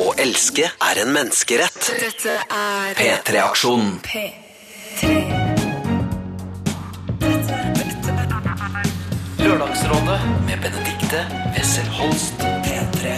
Å elske er en menneskerett. Dette er P3-aksjonen. P3. Lørdagsrådet med Benedikte Wessel Holst. P3.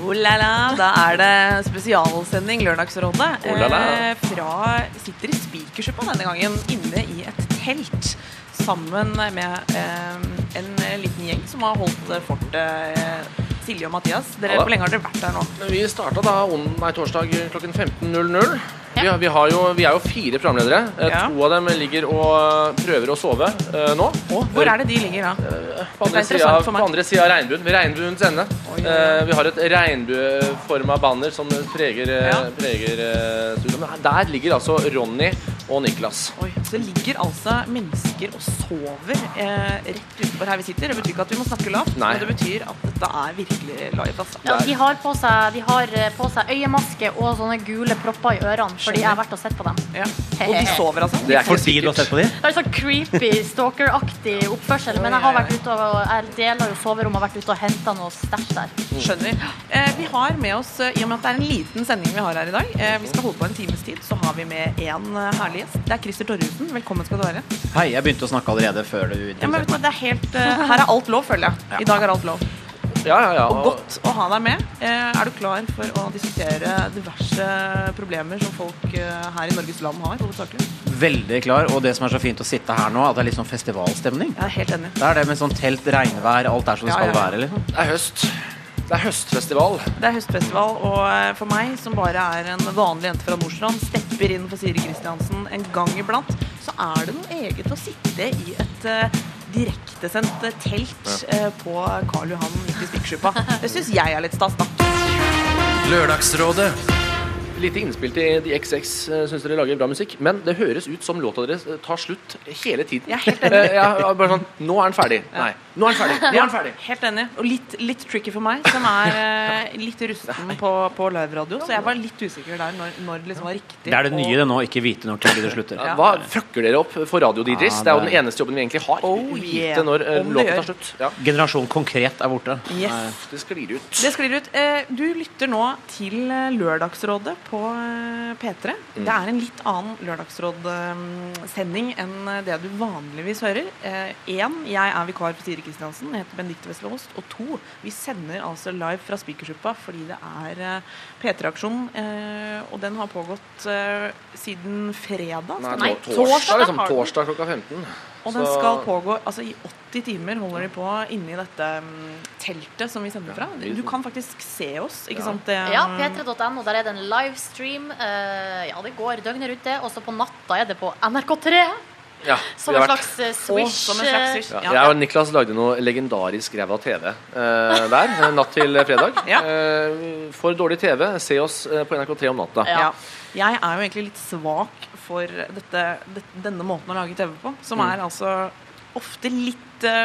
Oh la la, da er det spesialsending Lørdagsrådet. Oh la la. eh, Fra sitter i Spikersuppa denne gangen inne i et telt sammen med eh, en liten gjeng som har holdt fortet. Eh, Silje og Mathias, dere, Ja hvor lenge har dere vært her nå? Vi starta da nei, torsdag klokken 15.00. Vi, har- vi, har jo, vi er jo fire programledere. Eh, Ja. To av dem ligger og prøver å sove uh, nå. Hvor er det de ligger da? Meg. på andre sida av regnbuen. Ved regnbuens ende. Eh, vi har et regnbueforma banner som preger, eh, Ja. preger eh, studioet. Der ligger altså Ronny og Niklas. Oi, det ligger altså mennesker og sover eh, rett utenfor her vi sitter. Det betyr ikke at vi må snakke lavt, Nei. men det betyr at dette er virkelig live. Altså. Ja, de har på seg, de har eh, på seg øyemaske og sånne gule propper i ørene, fordi jeg har vært og sett på dem. Ja. Og de sover, altså? Det er ikke Fordi du har sett på dem? Det er sånn creepy, stalker-aktig oppførsel, men jeg har vært ute og jeg deler jo soverom og vært ute og henta noe stæsj der. Skjønner. Eh, vi har med oss, eh, i og med at det er en liten sending vi har her i dag, eh, vi skal holde på en times tid, så har vi med en eh, herlig gjest. Det er Christer Torjussen. Velkommen skal du være. Hei, jeg begynte å snakke allerede før du Ja, men vet du, det er helt, uh, her er alt lov, føler jeg. I dag er alt lov. Ja, ja, ja. Og godt å ha deg med. Eh, er du klar for å diskutere diverse problemer som folk eh, her i Norges land har, hovedsakelig? Veldig klar. Og det som er så fint å sitte her nå, at det er litt sånn festivalstemning. Jeg er helt enig. Det er det med sånn telt, regnvær, alt er som det Ja, skal ja, ja. være. eller? Det er høst. Det er høstfestival. Det er høstfestival, og eh, for meg, som bare er en vanlig jente fra Nordstrand, stepper inn for Siri Kristiansen en gang iblant, så er det noe eget å sitte i et uh, direktesendt telt eh, på Karl Johan midt i Spikersuppa. Det syns jeg er litt stas, da. Lørdagsrådet Lite innspill til The XX. Syns dere lager bra musikk. Men det høres ut som låta deres eh, tar slutt hele tiden. Jeg er helt enig. Eh, ja, bare sånn Nå er den ferdig. Nei. Nå er den ferdig. Nå er den ferdig. Helt enig. Og litt, litt tricky for meg, som er eh, litt rusten på, på liveradio. Så jeg var litt usikker der når, når det liksom var riktig. Det er det nye det nå, ikke vite når tid det slutter. Ja, Hva fucker dere opp for radio-DJs? Det er jo den eneste jobben vi egentlig har. Oh, Vite når låten låta tar slutt. Ja. Generasjon konkret er borte. Yes. Det sklir ut. Det sklir ut. Eh, Du lytter nå til lørdagsrådet Lørdagsrådet på eh, P3. Mm. Det er en litt annen Lørdagsråd-sending enn eh, det du vanligvis hører. Én, jeg er vikar for Siri Kristiansen. Jeg heter Benedicte Wessel Aast. Og to, vi sender altså live fra Spikersuppa fordi det er eh, P3-aksjon. eh, Og den har pågått eh, siden fredag. Nei, Nei, torsdag, torsdag liksom, torsdag klokka 15. Og den Så- skal pågå altså i 80 timer holder de på inni dette mm, teltet som vi sender fra. Du kan faktisk se oss, ikke sant? Det, Ja, p3.no, der er det en livestream. eh, ja, det går døgnet rundt, det. Og så på natta er det på NRK3. Ja, Som en slags eh, swish. som en slags eh, swish. Ja, Ja. jeg og Niklas lagde noe legendarisk ræva TV eh, der, eh, natt til fredag. Ja. Eh, for dårlig TV, se oss på NRK3 om natta. Ja. Jeg er jo egentlig litt svak for dette, det, denne måten å lage TV på, som Mm. er altså ofte litt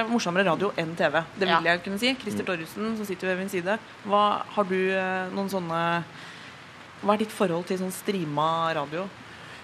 morsommere radio enn TV. Det vil Ja. jeg kunne si. Mm. Christer Torjussen, som sitter ved min side. Hva, har du noen sånne Hva er ditt forhold til sånn streama radio?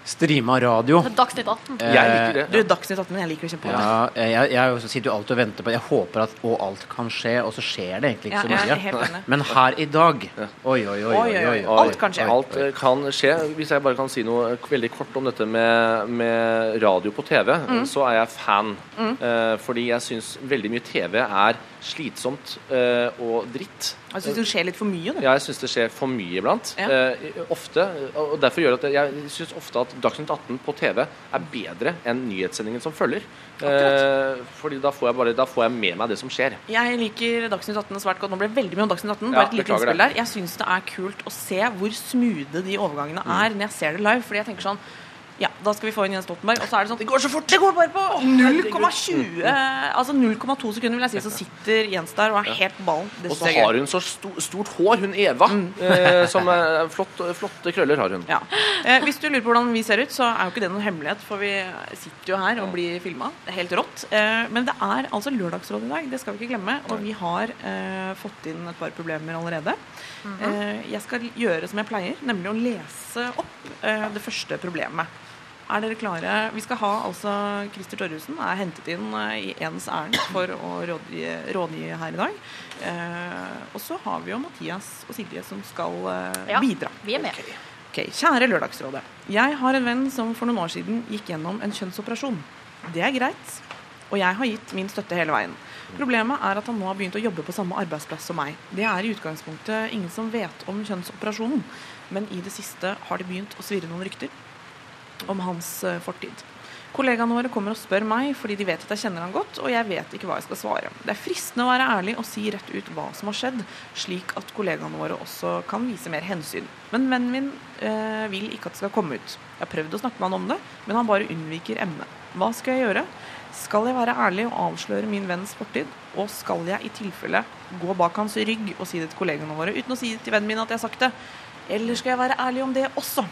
Streama radio. Dagsnytt 18. Eh, Jeg liker det. Du, Dagsnytt 18, jeg liker det kjempegodt. Ja, jeg, jeg sitter jo alltid og venter på Jeg håper at og alt kan skje, og så skjer det egentlig ikke Ja, jeg er så helt mye. enig. Men her i dag Oi, oi, oi. oi, oi, oi, Alt kan skje. Alt eh, kan skje. Hvis jeg bare kan si noe veldig kort om dette med, med radio på TV, Mm. så er jeg fan. Eh, fordi jeg syns veldig mye TV er slitsomt eh, og dritt. Jeg syns det skjer litt for mye. Du. Ja, jeg syns det skjer for mye iblant. Ja. Eh, ofte. Og derfor gjør det at jeg syns ofte at Dagsnytt 18 på TV er bedre enn nyhetssendingen som følger. Eh, fordi da får, jeg bare, da får jeg med meg det som skjer. Jeg liker Dagsnytt 18 svært godt. Nå ble det veldig mye om Dagsnytt 18. Ja, Bare et lite innspill der. Jeg syns det er kult å se hvor smoothe de overgangene er når jeg ser det live. Fordi jeg tenker sånn ja, da skal vi få inn Jens Stoltenberg. Og så er det sånn Det går så fort! Det går bare på 0,20 Altså 0,2 sekunder, vil jeg si, så sitter Jens der og er helt ballen. Det Og så har hun så stort hår, hun Eva. Eh, som flott, flotte krøller har hun. Ja. Eh, hvis du lurer på hvordan vi ser ut, så er jo ikke det noen hemmelighet, for vi sitter jo her og blir filma. Helt rått. Eh, men det er altså Lørdagsrådet i dag, det skal vi ikke glemme. Og vi har eh, fått inn et par problemer allerede. eh, jeg skal gjøre som jeg pleier, nemlig å lese opp eh, det første problemet. Er dere klare? Vi skal ha altså Christer Torjussen er hentet inn eh, i ens ærend for å rådgi, rådgi her i dag. Eh, og så har vi jo Mathias og Silje som skal eh, Ja. bidra. Vi er med. Ok, Kjære Lørdagsrådet. Jeg har en venn som for noen år siden gikk gjennom en kjønnsoperasjon. Det er greit, og jeg har gitt min støtte hele veien. Problemet er at han nå har begynt å jobbe på samme arbeidsplass som meg. Det er i utgangspunktet ingen som vet om kjønnsoperasjonen, men i det siste har det begynt å svirre noen rykter om hans eh, fortid. Kollegaene våre kommer og spør meg fordi de vet at jeg kjenner han godt, og jeg vet ikke hva jeg skal svare. Det er fristende å være ærlig og si rett ut hva som har skjedd, slik at kollegaene våre også kan vise mer hensyn. Men vennen min øh, vil ikke at det skal komme ut. Jeg har prøvd å snakke med han om det, men han bare unnviker emnet. Hva skal jeg gjøre? Skal jeg være ærlig og avsløre min venns fortid? Og skal jeg i tilfelle gå bak hans rygg og si det til kollegaene våre uten å si til vennen min at jeg har sagt det? Eller skal jeg være ærlig om det også?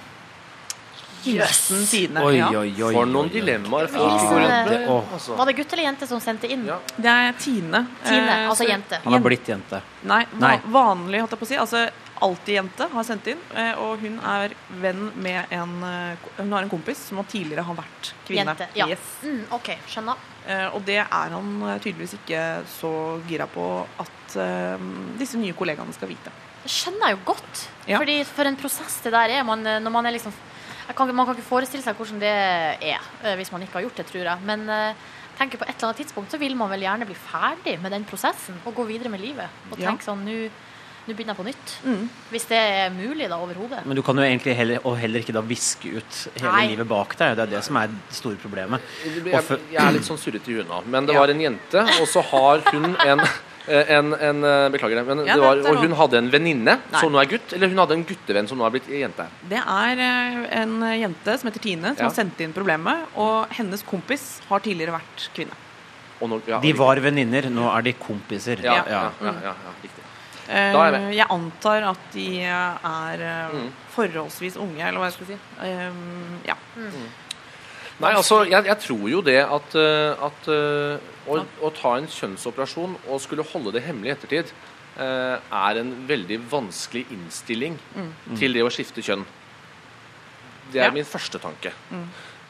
Hilsen sine. Oi, oi, oi. For noen dilemmaer Ja. folk går rundt Det- med. Altså. Var det gutt eller jente som sendte inn? Ja. Det er Tine. Tine, Eh, altså jente. Han har blitt jente. Nei, Nei. vanlig, holdt jeg på å si. Altså alltid jente har sendt inn. eh, Og hun er venn med en eh, Hun har en kompis som tidligere har vært kvinne. Jente, ja. Yes. Mm, OK, skjønner. Eh, Og det er han tydeligvis ikke så gira på at eh, disse nye kollegaene skal vite. Det skjønner jeg jo godt. Ja. Fordi For en prosess det der er. Man, når man er liksom kan, Man kan ikke forestille seg hvordan det er eh, hvis man ikke har gjort det, tror jeg. Men eh, tenker på et eller annet tidspunkt så vil man vel gjerne bli ferdig med den prosessen og gå videre med livet. Og Ja. tenke sånn Nå begynner jeg på nytt. Mm. Hvis det er mulig, da, overhodet. Men du kan jo egentlig heller, og heller ikke da viske ut hele Nei. livet bak deg. Det er det som er det store problemet. Jeg, jeg er litt sånn surrete i huet nå. Men det Ja. var en jente, og så har hun en en, en, eh, Beklager det, men Ja, det var, og hun hadde en venninne som nå er gutt, eller hun hadde en guttevenn som nå er blitt jente. Det er eh, en jente som heter Tine, som Ja. har sendt inn problemet. Og hennes kompis har tidligere vært kvinne. Og nå, ja, De var venninner, nå er de kompiser. ja, Ja. ja, ja, ja, ja, riktig. Eh, Da er jeg jeg antar at de er eh, Mm. forholdsvis unge, eller hva jeg skal si. ja. Mm. Nei, altså, jeg, jeg tror jo det at, eh, at eh, å, å ta en kjønnsoperasjon og skulle holde det hemmelig i ettertid, eh, er en veldig vanskelig innstilling til det å skifte kjønn. Det er Ja. min første tanke.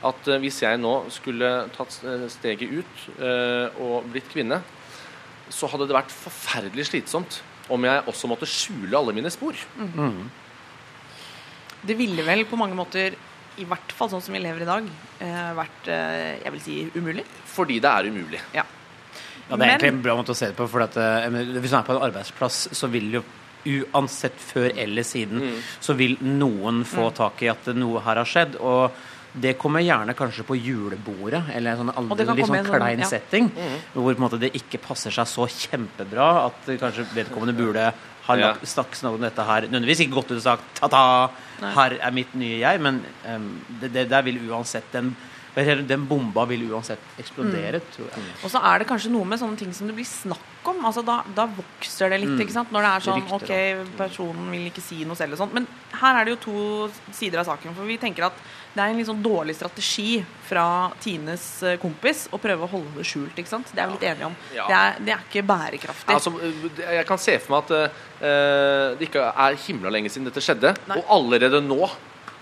At eh, hvis jeg nå skulle tatt eh, steget ut eh, og blitt kvinne, så hadde det vært forferdelig slitsomt om jeg også måtte skjule alle mine spor. Det ville vel på mange måter, i hvert fall sånn som vi lever i dag, eh, vært eh, jeg vil si umulig. Fordi det er umulig. Ja. Ja, det er egentlig en bra måte å se det på. For at, eh, hvis man er på en arbeidsplass, så vil jo uansett før eller siden, Mm. så vil noen få tak i at noe her har skjedd. Og det kommer gjerne kanskje på julebordet, eller en sånn litt sånn klein en sånn- klein ja. setting. Hvor på en måte det ikke passer seg så kjempebra at kanskje vedkommende burde ha Ja. snakket om dette her. Nødvendigvis ikke gått ut og sagt ta-ta, her er mitt nye jeg, men um, det, det der vil uansett den den bomba vil uansett eksplodere, tror jeg. Og så er det kanskje noe med sånne ting som det blir snakk om. Altså da, da vokser det litt, Mm. ikke sant? Når det er sånn Rykter, OK, personen vil ikke si noe selv og sånt. Men her er det jo to sider av saken. For vi tenker at det er en litt sånn dårlig strategi fra Tines eh, kompis å prøve å holde det skjult, ikke sant. Det er vi litt enige om. Ja. Det, er, det er ikke bærekraftig. Altså, jeg kan se for meg at uh, det ikke er himla lenge siden dette skjedde, Nei. og allerede nå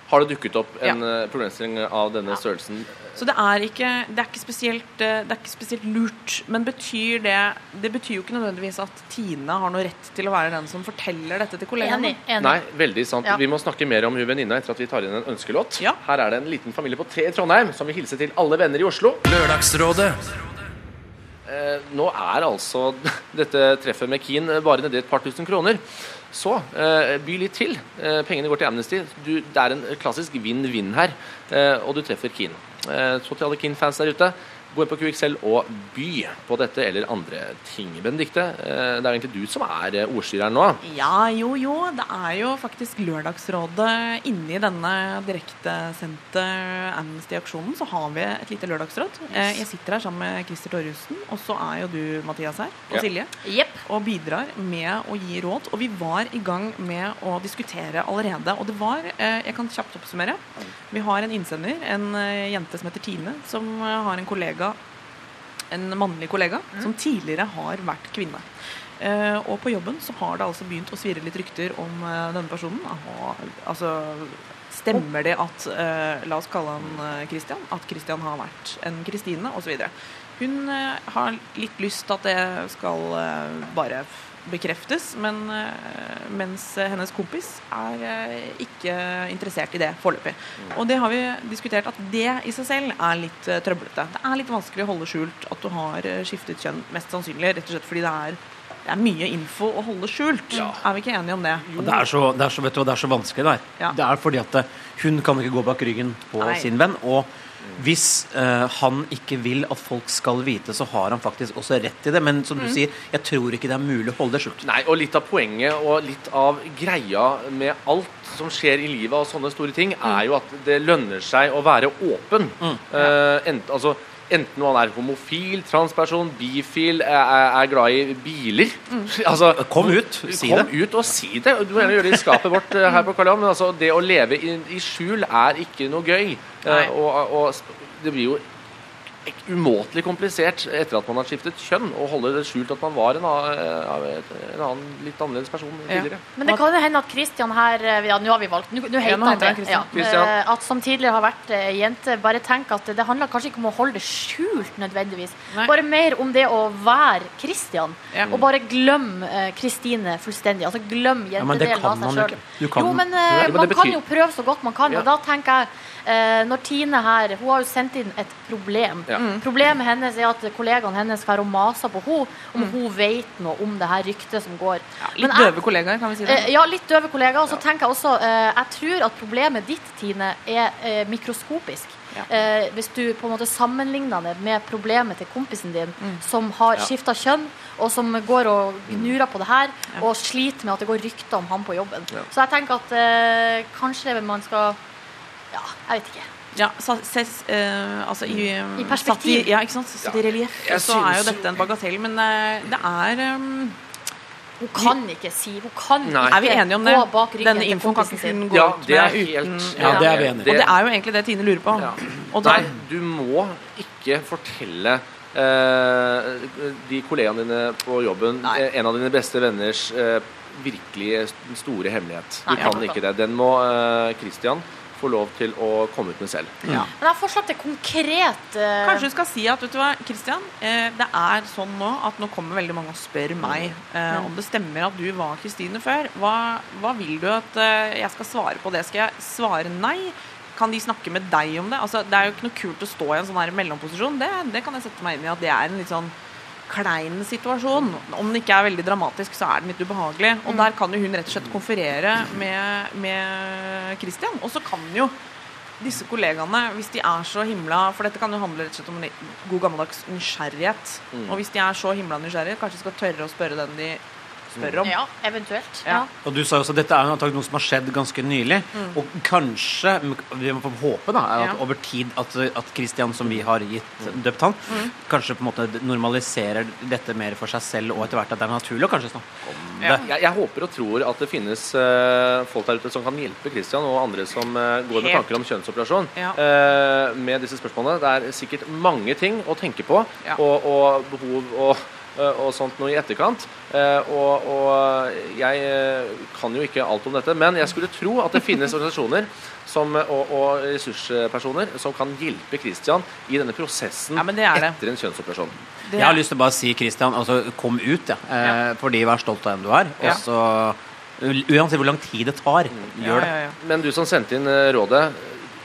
har det dukket opp en Ja. eh, problemstilling av denne Ja. størrelsen. Så det er, ikke, det, er ikke spesielt, eh, det er ikke spesielt lurt. Men betyr det Det betyr jo ikke nødvendigvis at Tine har noe rett til å være den som forteller dette til kollegaene. Enig. enig. Nei, veldig sant. Ja. Vi må snakke mer om hun venninna etter at vi tar inn en ønskelåt. Ja. Her er det en liten familie på tre i Trondheim som vil hilse til alle venner i Oslo. Lørdagsrådet. Eh, nå er altså dette treffet med Keen bare nedi et par tusen kroner. Så eh, by litt til. Eh, pengene går til Amnesty. Du, det er en klassisk vinn-vinn her, eh, og du treffer Keen. Eh, så til alle Keen-fans der ute, gå inn på QXL og by på dette eller andre ting. Benedikte, eh, det er egentlig du som er eh, ordstyreren nå. Ja, jo, jo. Det er jo faktisk Lørdagsrådet inni denne direktesendte Amnesty-aksjonen. Så har vi et lite lørdagsråd. Yes. Jeg sitter her sammen med Christer Torjussen, og så er jo du, Mathias, her. Og Ja. Silje. Yep. Og bidrar med å gi råd. Og vi var i gang med å diskutere allerede. Og det var eh, Jeg kan kjapt oppsummere. Vi har en innsender, en eh, jente som heter Tine, som eh, har en kollega en mannlig kollega som tidligere har vært kvinne. Eh, og på jobben så har det altså begynt å svirre litt rykter om eh, denne personen. Aha, altså, stemmer det at eh, La oss kalle han Christian. At Christian har vært en Kristine, osv. Hun har litt lyst til at det skal bare bekreftes, men eh, mens hennes kompis er eh, ikke interessert i det foreløpig. Og det har vi diskutert at det i seg selv er litt eh, trøblete. Det er litt vanskelig å holde skjult at du har skiftet kjønn, mest sannsynlig rett og slett fordi det er, det er mye info å holde skjult. Er vi ikke enige om det? Og det er så, det er så, du, det er så vanskelig det er. Ja. Det er fordi at hun kan ikke gå bak ryggen på Nei. sin venn. Og hvis eh, han ikke vil at folk skal vite, så har han faktisk også rett til det. Men som Mm. du sier, jeg tror ikke det er mulig å holde det skjult. Nei, og litt av poenget og litt av greia med alt som skjer i livet av sånne store ting, er jo at det lønner seg å være åpen. Eh, ent, altså, enten man er homofil, transperson, bifil, er, er glad i biler altså, Kom ut, si Kom det. ut og si det. Du må gjerne gjøre det i skapet vårt eh, her på Karl Johan, men altså, det å leve i, i skjul er ikke noe gøy. Uh, og, og det blir jo umåtelig komplisert etter at man har skiftet kjønn, å holde det skjult at man var en, en annen litt annerledes person tidligere. Men det kan jo hende at Christian her eh, Ja, nå har vi valgt Nå, nå heter nå han heter det. Christian. Ja. Eh, At som tidligere har vært eh, jente, bare tenk at det handler kanskje ikke om å holde det skjult nødvendigvis. Nei. Bare mer om det å være Christian. Ja. Og bare glem Kristine fullstendig. Altså glem Ja, det jentedelen av seg jo sjøl. kan- Jo, men Jo, man men man kan jo prøve så godt man kan. Ja. Og da tenker jeg eh, Når Tine her Hun har jo sendt inn et problem. Ja. Mm. Problemet hennes er at kollegaene hennes og maser på henne om Mm. hun vet noe om det her ryktet som går. Litt jeg- døve kollegaer, kan vi si det? Eh, ja, litt døve kollegaer. Og så tenker jeg også eh, Jeg tror at problemet ditt, Tine, er eh, mikroskopisk. Ja. Eh, hvis du på en måte sammenligner det med problemet til kompisen din, som har Ja. skifta kjønn, og som går og gnurer på det her, og sliter med at det går rykter om han på jobben. Ja. Så jeg tenker at eh, kanskje man skal Ja, jeg vet ikke. Ja, ses, uh, altså i, I perspektiv. Satt i, ja, ikke sant? Satt i relieff, så er jo dette en bagatell. Men uh, det er um, Hun kan ikke si Hun kan Nei. ikke Er vi enige om det? Denne til infoen kan ikke hun gå Ja, ut er med uten Ja, det er vi enige. Og det er jo egentlig det Tine lurer på. Ja. Og da, Nei, du må ikke fortelle eh, de kollegaene dine på jobben Nei. eh, en av dine beste venners eh, virkelig store hemmelighet. Du Nei, kan ikke det. Den må eh, Christian få lov til å komme ut med selv. ja. Men jeg har forslag til konkret uh... Kanskje du skal si at vet du hva, Christian, eh, det er sånn nå at nå kommer veldig mange og spør meg eh, om det stemmer at du var Kristine før. Hva, hva vil du at eh, jeg skal svare på det? Skal jeg svare nei? Kan de snakke med deg om det? Altså, det er jo ikke noe kult å stå i en sånn her mellomposisjon. Det, det kan jeg sette meg inn i at det er en litt sånn klein situasjon. Om den ikke er veldig dramatisk, så er den litt ubehagelig. Og der kan jo hun rett og slett konferere med, med Christian. Og så kan jo disse kollegaene, hvis de er så himla For dette kan jo handle rett og slett om en god gammeldags nysgjerrighet. Og hvis de er så himla nysgjerrige, kanskje skal tørre å spørre den de spør om. Ja, eventuelt. Ja. Og du sa jo også at dette er jo antagelig noe som har skjedd ganske nylig. Og kanskje, vi må få håpe da, er at Mm. Ja. over tid at, at Christian, som vi har gitt døpt han, Mm. kanskje på en måte normaliserer dette mer for seg selv, og etter hvert at det er naturlig å kanskje snakke om det. Ja. Jeg, jeg håper og tror at det finnes uh, folk der ute som kan hjelpe Christian og andre som uh, går med tanker om kjønnsoperasjon Ja. eh, med disse spørsmålene. Det er sikkert mange ting å tenke på Ja. og, og behov og, eh, og sånt noe i etterkant. Eh, og, og jeg eh, kan jo ikke alt om dette, men jeg skulle tro at det finnes organisasjoner som, og, og ressurspersoner som kan hjelpe Christian i denne prosessen Ja, det det. etter en kjønnsoperasjon. Jeg har lyst til å bare si, Christian, altså kom ut, ja. ja. fordi vær stolt av hvem du er. Ja. Og så Uansett hvor lang tid det tar, gjør det. Ja, ja, ja. Men du som sendte inn eh, rådet,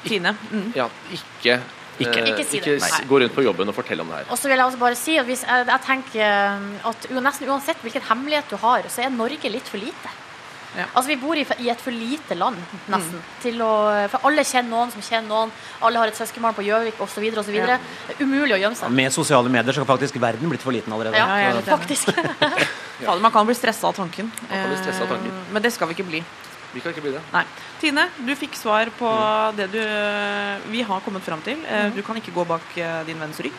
Tine. Mm. Ja, ikke Ikke- eh, Ikke si det. Ikke gå rundt på jobben og fortelle om det her. Og så vil jeg også bare si at hvis, jeg, jeg tenker eh, at nesten uansett hvilken hemmelighet du har, så er Norge litt for lite. Ja. Altså Vi bor i, i et for lite land, nesten. Til å, for alle kjenner noen som kjenner noen. Alle har et søskenbarn på Gjøvik osv. Ja. Det er umulig å gjemme seg. Med sosiale medier så kan faktisk verden blitt for liten allerede. Ja, er faktisk. Man kan bli stressa av tanken. kan bli stresset av tanken. Eh, Men det skal vi ikke bli. Vi kan ikke bli det. Nei. Tine, du fikk svar på Mm. det du vi har kommet fram til. Mm. Du kan ikke gå bak eh, din venns rygg.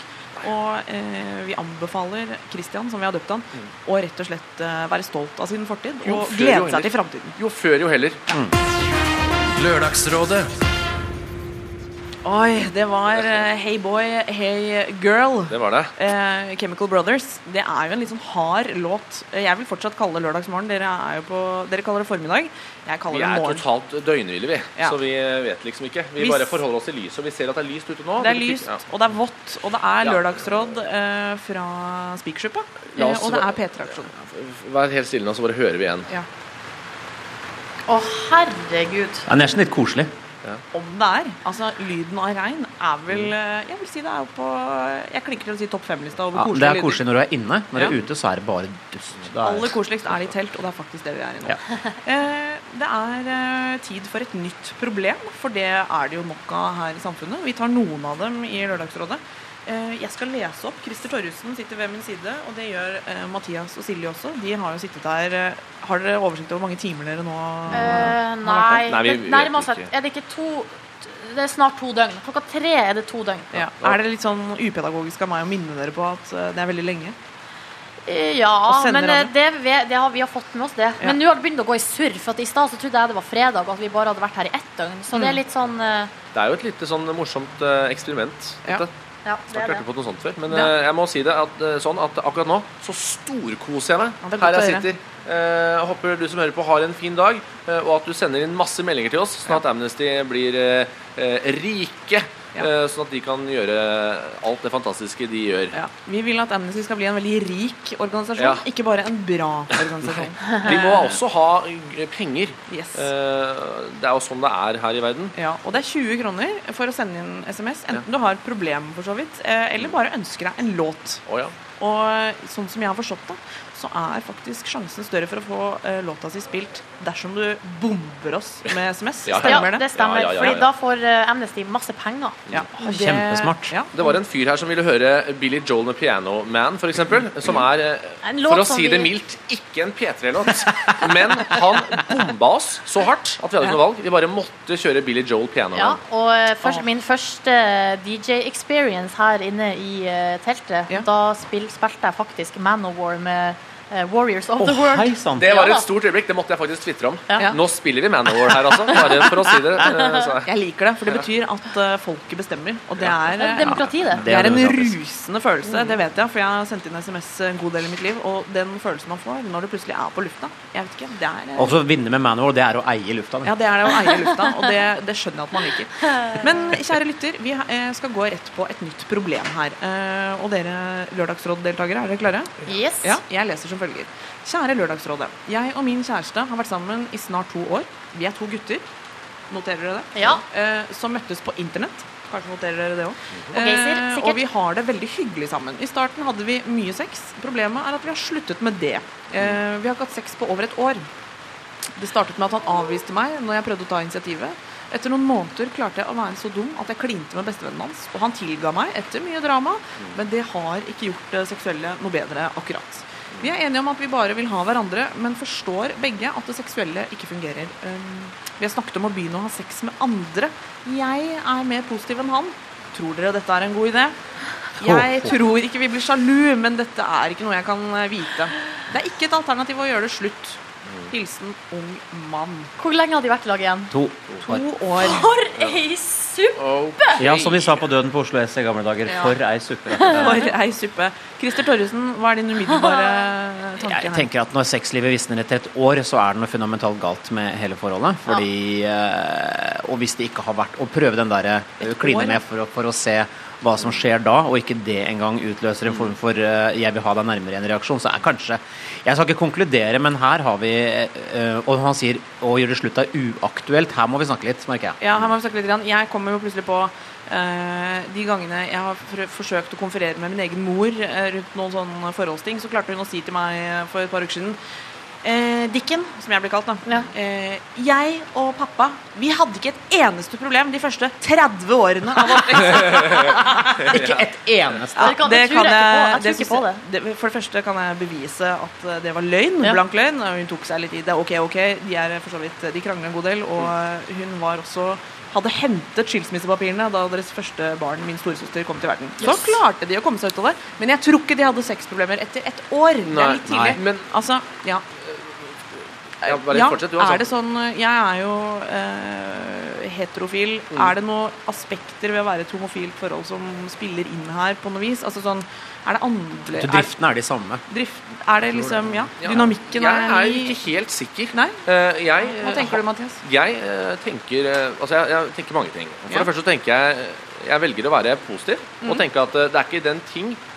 Og eh, vi anbefaler Christian, som vi har døpt han, å rett og slett eh, være stolt av sin fortid Mm. Jo, og glede seg til framtiden. Jo før, jo heller. Lørdagsrådet. Oi, det var uh, Hey Boy, Hey Girl. Det var det. Uh, Chemical Brothers. Det er jo en litt sånn hard låt. Eh, Jeg vil fortsatt kalle det lørdagsmorgen. Dere, er jo på, dere kaller det formiddag. Jeg kaller Vi det er totalt døgnhvile, vi. Ja. Så vi vet liksom ikke. Vi Hvis- bare forholder oss til lyset, og vi ser at det er lyst ute nå. Det er lyst, ja. og det er vått, og det er lørdagsråd uh, fra Spikersuppa. Eh, og det er P3-aksjon. Vær helt stille nå, så bare hører vi igjen. Ja. Å, herregud. Det er nesten litt koselig. Om det er. Altså, lyden av regn er vel eh, Jeg vil si det er jo på Jeg klinker til å si topp fem-lista over Ja, koselige det er lyder. koselig når du er inne. Når du Ja. er ute, så er det bare dust. Det er- Aller koseligst er det i telt, og det er faktisk det vi er i nå. Ja. Eh, det er eh, tid for et nytt problem, for det er det jo nok av her i samfunnet. Vi tar noen av dem i Lørdagsrådet. Eh, jeg skal lese opp. Christer Torjussen sitter ved min side, og det gjør eh, Mathias og Silje også. De har jo sittet der eh, Har dere oversikt over hvor mange timer dere nå uh, har vært nei, Nei, vi nærmer seg. Er det ikke to Det er snart to døgn. Klokka tre er det to døgn. Ja. Er det litt sånn upedagogisk av meg å minne dere på at det er veldig lenge? Eh, Ja, men det, det har, vi har fått med oss det. Men nå har det begynt å gå i surr. For at i stad så trodde jeg det var fredag, og at vi bare hadde vært her i ett døgn. Så det er litt sånn uh... Det er jo et lite sånn morsomt uh, eksperiment. Ja. Ja, det er vært det. på noe sånt før. Men Ja. eh, jeg må si det at, eh, sånn at akkurat nå så storkoser jeg meg Ja, er her jeg sitter. Eh, Jeg håper du som hører på har en fin dag, eh, og at du sender inn masse meldinger til oss, sånn at Amnesty blir eh, eh, rike. Ja. eh, Sånn at de kan gjøre alt det fantastiske de gjør. Ja. Vi vil at Amnesty skal bli en veldig rik organisasjon, Ja. ikke bare en bra organisasjon. De må også ha penger. Yes. Eh, Det er jo sånn det er her i verden. Ja, og det er 20 kroner for å sende inn SMS, enten du har et problem for så vidt, eh, eller bare ønsker deg en låt. Oh, ja. Og sånn som jeg har forstått det, så er faktisk sjansen større for å få eh, låta si spilt dersom du bomber oss med SMS. Ja, Ja, Stemmer det? det stemmer. Ja, ja, ja, Fordi da får eh, Amnesty masse penger. Ja, det- Kjempesmart. Ja. Det var en fyr her som ville høre Billy Joel med Piano Man, f.eks. Som er, eh, for å si det mildt, ikke en P3-låt. Men han bomba oss så hardt at vi hadde ikke noe valg. Vi bare måtte kjøre Billy Joel Piano Ja, Man. og eh, først, min første DJ-experience her inne i eh, teltet, Ja. da spilte jeg faktisk Man of War med eh, Warriors of Å, the World. Heisann. Det var et stort øyeblikk. Det måtte jeg faktisk tvitre om. Ja. Nå spiller vi Manowar her, altså. Bare for å si det. eh, Så. Jeg liker det, for det betyr at eh, folket bestemmer. Og det er, Det er eh, demokrati, det. det er en rusende følelse, det vet jeg, for jeg har sendt inn SMS en god del i mitt liv. Og den følelsen man får når du plutselig er på lufta, jeg vet ikke, det er eh, Og så vinne med Manowar, det er å eie lufta. Men. Ja, det er det å eie lufta, og det, det skjønner jeg at man liker. Men kjære lytter, vi eh, skal gå rett på et nytt problem her. Eh, Og dere Lørdagsråd-deltakere, er dere klare? Yes. Ja, jeg leser som følger. Kjære Lørdagsrådet. Jeg og min kjæreste har vært sammen i snart to år. Vi er to gutter. Noterer dere det? Ja. Eh, som møttes på internett. Kanskje noterer dere det òg. Og eh, og vi har det veldig hyggelig sammen. I starten hadde vi mye sex. Problemet er at vi har sluttet med det. Eh, vi har ikke hatt sex på over et år. Det startet med at han avviste meg når jeg prøvde å ta initiativet. Etter noen måneder klarte jeg å være så dum at jeg klinte med bestevennen hans. Og han tilga meg etter mye drama, men det har ikke gjort det seksuelle noe bedre akkurat. Vi er enige om at vi bare vil ha hverandre, men forstår begge at det seksuelle ikke fungerer. Um, vi har snakket om å begynne å ha sex med andre. Jeg er mer positiv enn han. Tror dere dette er en god idé? Jeg tror ikke vi blir sjalu, men dette er ikke noe jeg kan eh, vite. Det er ikke et alternativ å gjøre det slutt. Hilsen ung mann. Hvor lenge har de vært i lag igjen? To. To år. For ei suppe! Ja, som vi sa på Døden på Oslo S i gamle dager. Ja. For ei suppe. For ei suppe. Christer Torjussen, hva er din umiddelbare tanke Jeg tenker at Når sexlivet visner etter et år, så er det noe fundamentalt galt med hele forholdet. Fordi, ja. Og hvis det ikke har vært Å prøve den derre Et kline med for, for å se hva som skjer da, og ikke det engang utløser en form for uh, 'jeg vil ha deg nærmere' en reaksjon, så er kanskje Jeg skal ikke konkludere, men her har vi uh, Og han sier 'å gjøre det slutt er uaktuelt'. Her må vi snakke litt, merker jeg. Ja, her må vi snakke litt. Jeg kommer jo plutselig på uh, de gangene jeg har forsøkt å konferere med min egen mor rundt noen sånne forholdsting, så klarte hun å si til meg for et par uker siden eh, Dikken, som jeg blir kalt, da. Ja. Eh, jeg og pappa vi hadde ikke et eneste problem de første 30 årene av. Ikke et eneste. Det kan- det tror jeg ikke på. Jeg tror ikke på det. det. For det første kan jeg bevise at eh, det var løgn. Ja. Blank løgn. Hun tok seg litt i det. Ok, ok, de er for så vidt De krangler en god del. Og eh, hun var også hadde hentet skilsmissepapirene da deres første barn, min storesøster, kom til verden. Så Yes. klarte de å komme seg ut av det. Men jeg tror ikke de hadde sexproblemer etter et år. det Nei, er litt tidlig. nei, men- altså, ja. Ja, bare ja, fortsett du, altså. er det sånn Jeg er jo eh, heterofil. Mm. Er det noen aspekter ved å være et homofilt forhold som spiller inn her på noe vis? Altså sånn, er det andre Så driftene er de samme. Drift, er det liksom Ja, Dynamikken er Jeg er ikke helt sikker. Nei? Eh, jeg, Hva tenker du, Mathias? Jeg eh, tenker eh, Altså, jeg, jeg tenker mange ting. For det første tenker jeg Jeg velger å være positiv Mm. og tenke at eh, det er ikke den ting eh,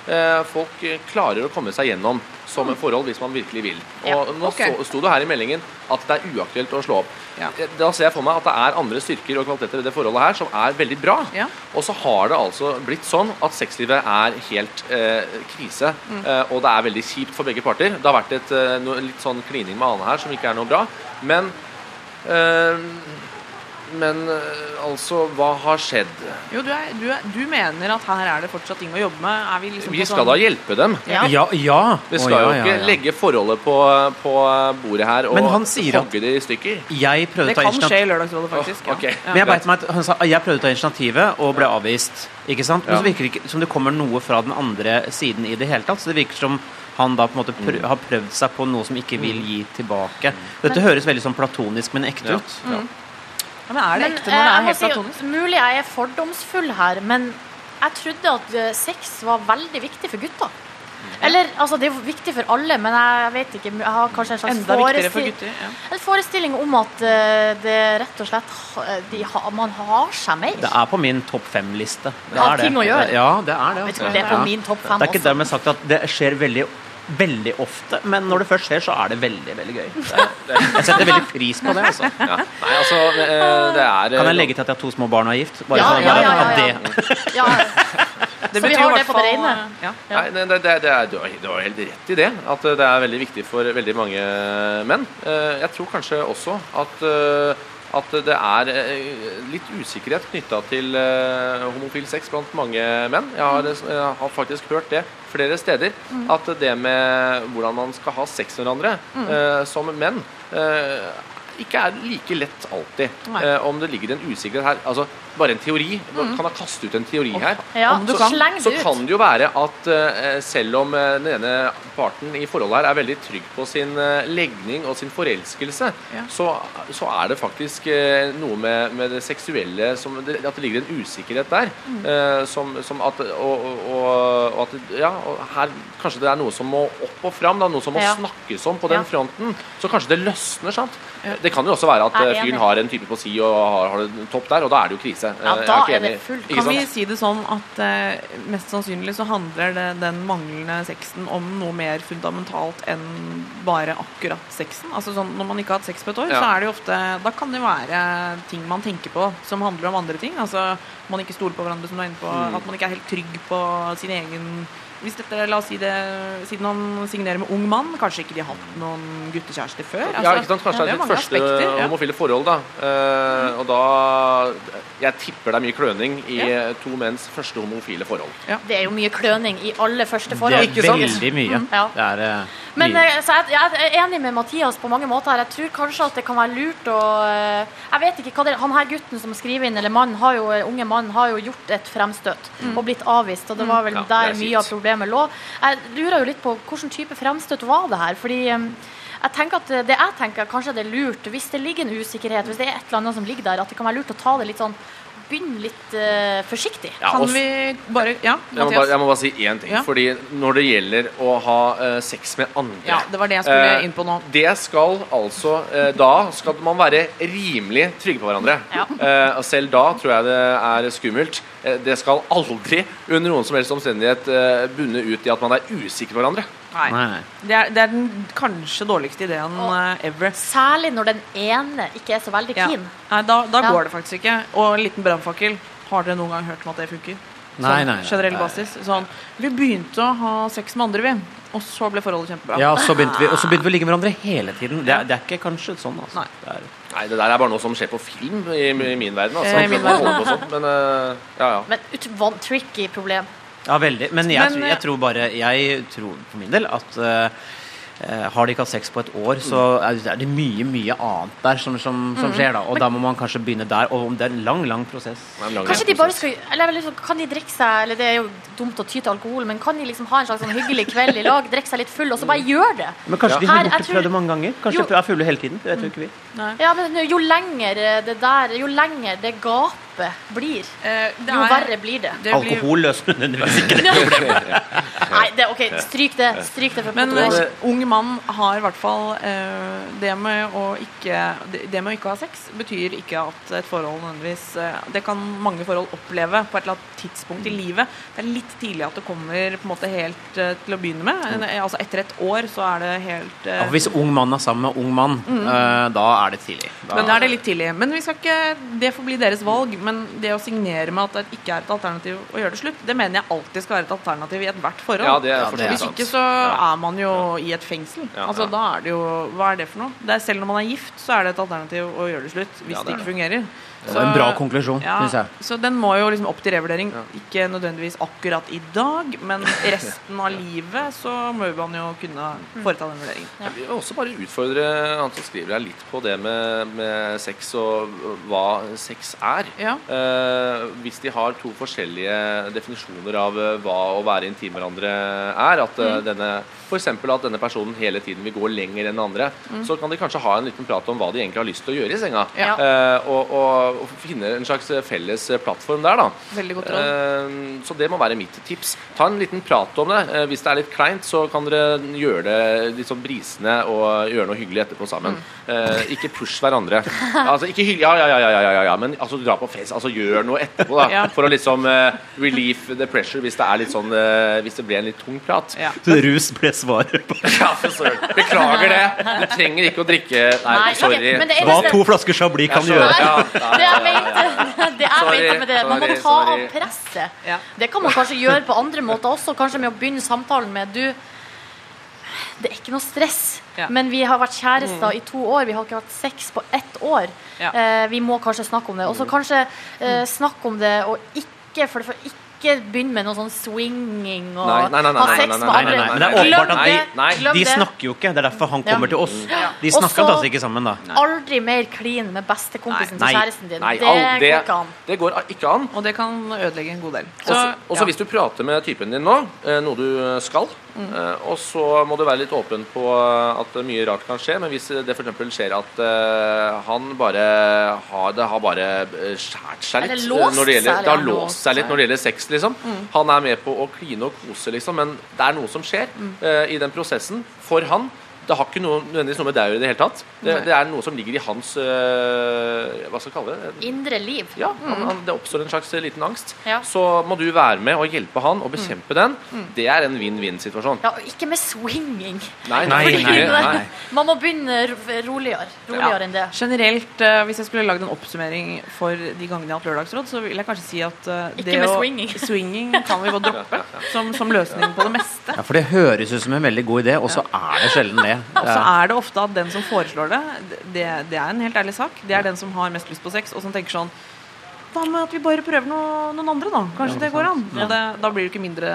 folk eh, klarer å komme seg gjennom som forhold hvis man virkelig vil. Og nå ok. sto det her i meldingen at det er uaktuelt å slå opp. Ja. Eh, Da ser jeg for meg at det er andre styrker og kvaliteter ved det forholdet her som er veldig bra. Ja. Og så har det altså blitt sånn at sexlivet er helt eh, krise, Mm. eh, og det er veldig kjipt for begge parter. Det har vært et, no, litt sånn klining med Ane her som ikke er noe bra. Men eh, Men eh, altså, hva har skjedd? Jo, du, er, du, er, du mener at her er det fortsatt ting å jobbe med? Er vi liksom Vi skal sånn- da hjelpe dem. Ja. Ja, ja. Vi Å, skal ja, jo ikke ja. legge forholdet på, på bordet her og Men han hogge det i stykker. Jeg prøvde Det ta kan initiativ. skje i Lørdagsrådet, faktisk. Oh, okay. Ja. Men jeg vet meg at han sa jeg prøvde å ta initiativet og ble avvist. Ikke sant? Men Ja. så virker det ikke som det kommer noe fra den andre siden i det hele tatt. Så det virker som han da på en måte prøv, Mm. har prøvd seg på noe som ikke vil gi tilbake. Dette høres veldig sånn platonisk, men ekte Ja. ut. Ja. Ja, men er det Men, ekte eh, når det er må helt si, platonisk? Mulig jeg er fordomsfull her, men jeg trodde at eh, sex var veldig viktig for gutta. Eller, altså Det er jo viktig for alle, men jeg vet ikke Jeg har kanskje en slags Enda viktigere for gutter. Ja. en forestilling om at eh, det rett og slett de man har seg mer. Det er på min topp fem-liste. Det det. Ja, det er det. Altså. det er på min topp fem Det er ikke dermed sagt at det skjer veldig Veldig ofte, men når det først skjer, så er det veldig veldig gøy. Det jeg setter veldig pris på det. altså Ja. Nei, altså, eh, det er Kan jeg legge til at jeg har to små barn og er gift? Bare Ja, sånn ja, ja, ja, ja. det Ja, Det Så vi har det på det rene. eh, Ja. Ja. Nei, det, det, det er, du, har, du har helt rett i det. At det er veldig viktig for veldig mange menn. Eh, Jeg tror kanskje også at, eh, at det er eh, litt usikkerhet knytta til eh, homofil sex blant mange menn. Jeg har, jeg har faktisk hørt det flere steder. At det med hvordan man skal ha sex med hverandre mm. som menn eh, ikke er like lett alltid. Eh, om det ligger en usikkerhet her. Altså, bare en teori. Kan jeg kaste ut en teori her? ja. Om du så, kan. Så kan det jo være at eh, selv om eh, den ene parten i forholdet her er veldig trygg på sin eh, legning og sin forelskelse, Ja. så, så er det faktisk eh, noe med, med det seksuelle som, det, At det ligger en usikkerhet der. Mm. eh, som, som at, og, og, og, at ja, og her kanskje det er noe som må opp og fram. Da, noe som må Ja. snakkes om på den fronten. Så kanskje det løsner. sant? Det kan jo også være at eh, fyren har en type på si og har, har en topp der, og da er det jo krise. Ja, Eh, da er, er det fullt. Kan vi si det sånn at uh, mest sannsynlig så handler det, den manglende sexen om noe mer fundamentalt enn bare akkurat sexen? Altså sånn, Når man ikke har hatt sex på et år, Ja. så er det jo ofte Da kan det være ting man tenker på som handler om andre ting. Altså man ikke stoler på hverandre, som du er inne på. Mm. At man ikke er helt trygg på sin egen hvis dette, la oss si det, Siden han signerer med ung mann, kanskje ikke de har hatt noen guttekjærester før? ja, ikke sant? Kanskje ja, det er sitt første aspekter, ja. homofile forhold. da Eh, Og da Jeg tipper det er mye kløning i Ja. to menns første homofile forhold. Det er jo mye kløning i alle første forhold. Det er Ikke sant? veldig mye. Ja. Det er eh, Men mye. eh, så jeg, jeg er enig med Mathias på mange måter. her. Jeg tror kanskje at det kan være lurt å eh, Jeg vet ikke hva det Han her gutten som skriver inn, eller mann, har jo, unge mann, har jo gjort et fremstøt og blitt avvist. Og det var vel Ja, der er mye av kjipt. Problemet lå. Jeg lurer jo litt på hvilken type fremstøt var det her. fordi eh, jeg tenker at det jeg tenker kanskje det er lurt, hvis det ligger en usikkerhet, hvis det er et eller annet som ligger der, at det kan være lurt å ta det litt sånn Begynne litt uh, forsiktig. Ja, Kan vi bare Ja, jeg, må bare, jeg må bare si én ting. Ja. Fordi når det gjelder å ha uh, sex med andre Ja, det var det jeg skulle uh, inn på nå. Det skal altså Da skal man være rimelig trygge på hverandre. Ja. Eh, og selv da tror jeg det er skummelt. Det skal aldri under noen som helst omstendighet bunne ut i at man er usikker på hverandre. Nei. Nei. Det er, det er den kanskje dårligste ideen Og- eh, ever. Særlig når den ene ikke er så veldig Ja. Nei, da da Ja. går det faktisk ikke. Og en liten brannfakkel. Har dere noen gang hørt om at det funker? Nei, sånn, nei, nei. generell basis. Sånn, vi begynte å ha sex med andre, vi. Og så ble forholdet kjempebra. Ja, så begynte vi, og så begynte vi å ligge med hverandre hele tiden. Det er, det er ikke kanskje sånn, altså. Nei. Det er, Nei, det der er bare noe som skjer på film i, i min verden. Altså. Eh, min verden. Sånt, sånn, men uh, ja, ja. Men tricky problem. Ja, veldig. Men jeg, Men, tror- eh, jeg tror bare Jeg tror for min del at eh, har de ikke hatt sex på et år, så er det mye mye annet der som, som, som skjer. da Og da må man kanskje begynne der. Og om det er en lang, lang prosess. Lang, lang Kanskje de bare skal eller liksom, Kan de drikke seg Eller det er jo dumt å ty til alkohol, men kan de liksom ha en slags sånn hyggelig kveld i lag, drikke seg litt full, og så bare gjøre det? Men kanskje Ja. de har det tror- prøvd det mange ganger? Kanskje Jo. de er fulle hele tiden? Det vet jo ikke vi. Ja, men jo lenger det der Jo lenger det gapet blir, Eh, er, jo er- verre blir det. det blir- Alkohol løser nødvendigvis ikke det. Nei, det, OK, stryk det. Stryk det Men eh, ung mann har i hvert fall eh, det, med å ikke, det, med å ikke ha sex betyr ikke at et forhold nødvendigvis eh, Det kan mange forhold oppleve på et eller annet tidspunkt i livet. Det er litt tidlig at det kommer på en måte helt eh, til å begynne med. Eh, Altså Etter et år så er det helt eh, Ja, hvis ung mann er sammen med ung mann, eh, da er det tidlig. Da, Men da er det litt tidlig. Men vi skal ikke, det får bli deres valg. Men det å signere med at det ikke er et alternativ å gjøre det slutt, det mener jeg alltid skal være et alternativ i ethvert forhold. Ja, det for det Hvis ikke så er man jo i et fengsel. Altså da er det jo Hva er det for noe? Det er Selv når man er gift, så er det et alternativ å gjøre det slutt hvis det det ikke fungerer. Det var en bra konklusjon, ja, syns jeg. Så den må jo liksom opp til revurdering. Ikke nødvendigvis akkurat i dag, men resten av livet så må man jo kunne foreta den vurderingen. Jeg vil også bare utfordre han som skriver her litt på det med, med sex og hva sex er. Ja. Eh, hvis de har to forskjellige definisjoner av eh, hva å være intim hverandre er, at Mm. uh, denne F.eks. at denne personen hele tiden vil gå lenger enn andre, så kan de kanskje ha en liten prat om hva de egentlig har lyst til å gjøre i senga. Mm. Ja. Eh, og, og, og finne en slags felles plattform der, da. Veldig godt råd. Eh, Så det må være mitt tips. Ta en liten prat om det. Eh, Hvis det er litt kleint, så kan dere gjøre det litt sånn brisende og gjøre noe hyggelig etterpå sammen. Mm. Eh, Ikke push hverandre. Altså, ikke hyggelig, ja, ja, ja, ja, ja, ja, ja, men altså, dra på fest. Altså, gjør noe etterpå, da. Ja. For å liksom uh, relieve the pressure hvis det er litt sånn uh, Hvis det blir en litt tung prat. Ja. Så rus ble svaret på Ja, for søren. Beklager det. Du trenger ikke å drikke Nei, Nei, sorry. Okay, er- Hva to flasker Chablis kan gjøre. Ja, Ja, Det jeg mente, det jeg Sorry, mente med det, man må sorry, ta av presset. Ja. Det kan man kanskje gjøre på andre måter også. Kanskje med å begynne samtalen med Du, det er ikke noe stress, Ja. men vi har vært kjærester i to år. Vi har ikke hatt sex på ett år. Ja. Eh, vi må kanskje snakke om det. Og så kanskje eh, snakke om det og ikke for, for ikke begynne med noe sånn swinging og Nei, nei, nei, nei, ha nei, sex nei, med andre. nei, nei, men det Glem det, de- nei, De snakker jo ikke. Det er derfor han Ja. kommer til oss. De snakker så- altså ikke sammen, da. Aldri mer klin med bestekompisen til kjæresten din. Nei, det all- går ikke an. det går ikke an. Og det kan ødelegge en god del. Også, også ja. hvis du prater med typen din nå, eh, noe du skal, Mm. eh, og så må du være litt åpen på eh, at mye rart kan skje, men hvis det f.eks. skjer at eh, han bare har Det har bare eh, skjært seg litt Eller låst eh, når det gjelder, Det har låst seg litt når det gjelder sex, liksom. Mm. Han er med på å kline og kose, liksom, men det er noe som skjer Mm. uh, i den prosessen for han. Det har ikke noe, nødvendigvis noe med deg i det hele tatt. Det, det er noe som ligger i hans øh, Hva skal vi kalle det? Indre liv. Ja, han, han, det oppstår en slags liten angst. Ja. Så må du være med og hjelpe han og bekjempe den. Det er en vinn-vinn-situasjon. Ja, og ikke med swinging. Nei, Nei, nei, nei. Man må begynne roligere, roligere. ja. enn det. Generelt, eh, hvis jeg skulle lagd en oppsummering for de gangene jeg har hatt lørdagsråd, så vil jeg kanskje si at eh, Ikke det med å- swinging. swinging kan vi godt droppe som, som løsning på det meste. Ja, For det høres ut som en veldig god idé, og så er det sjelden det. Og så er det ofte at den som foreslår det, det, det er en helt ærlig sak. Det er den som har mest lyst på sex, og som tenker sånn Hva med at vi bare prøver noe, noen andre, da? Kanskje det går an? Og det, da blir du ikke mindre,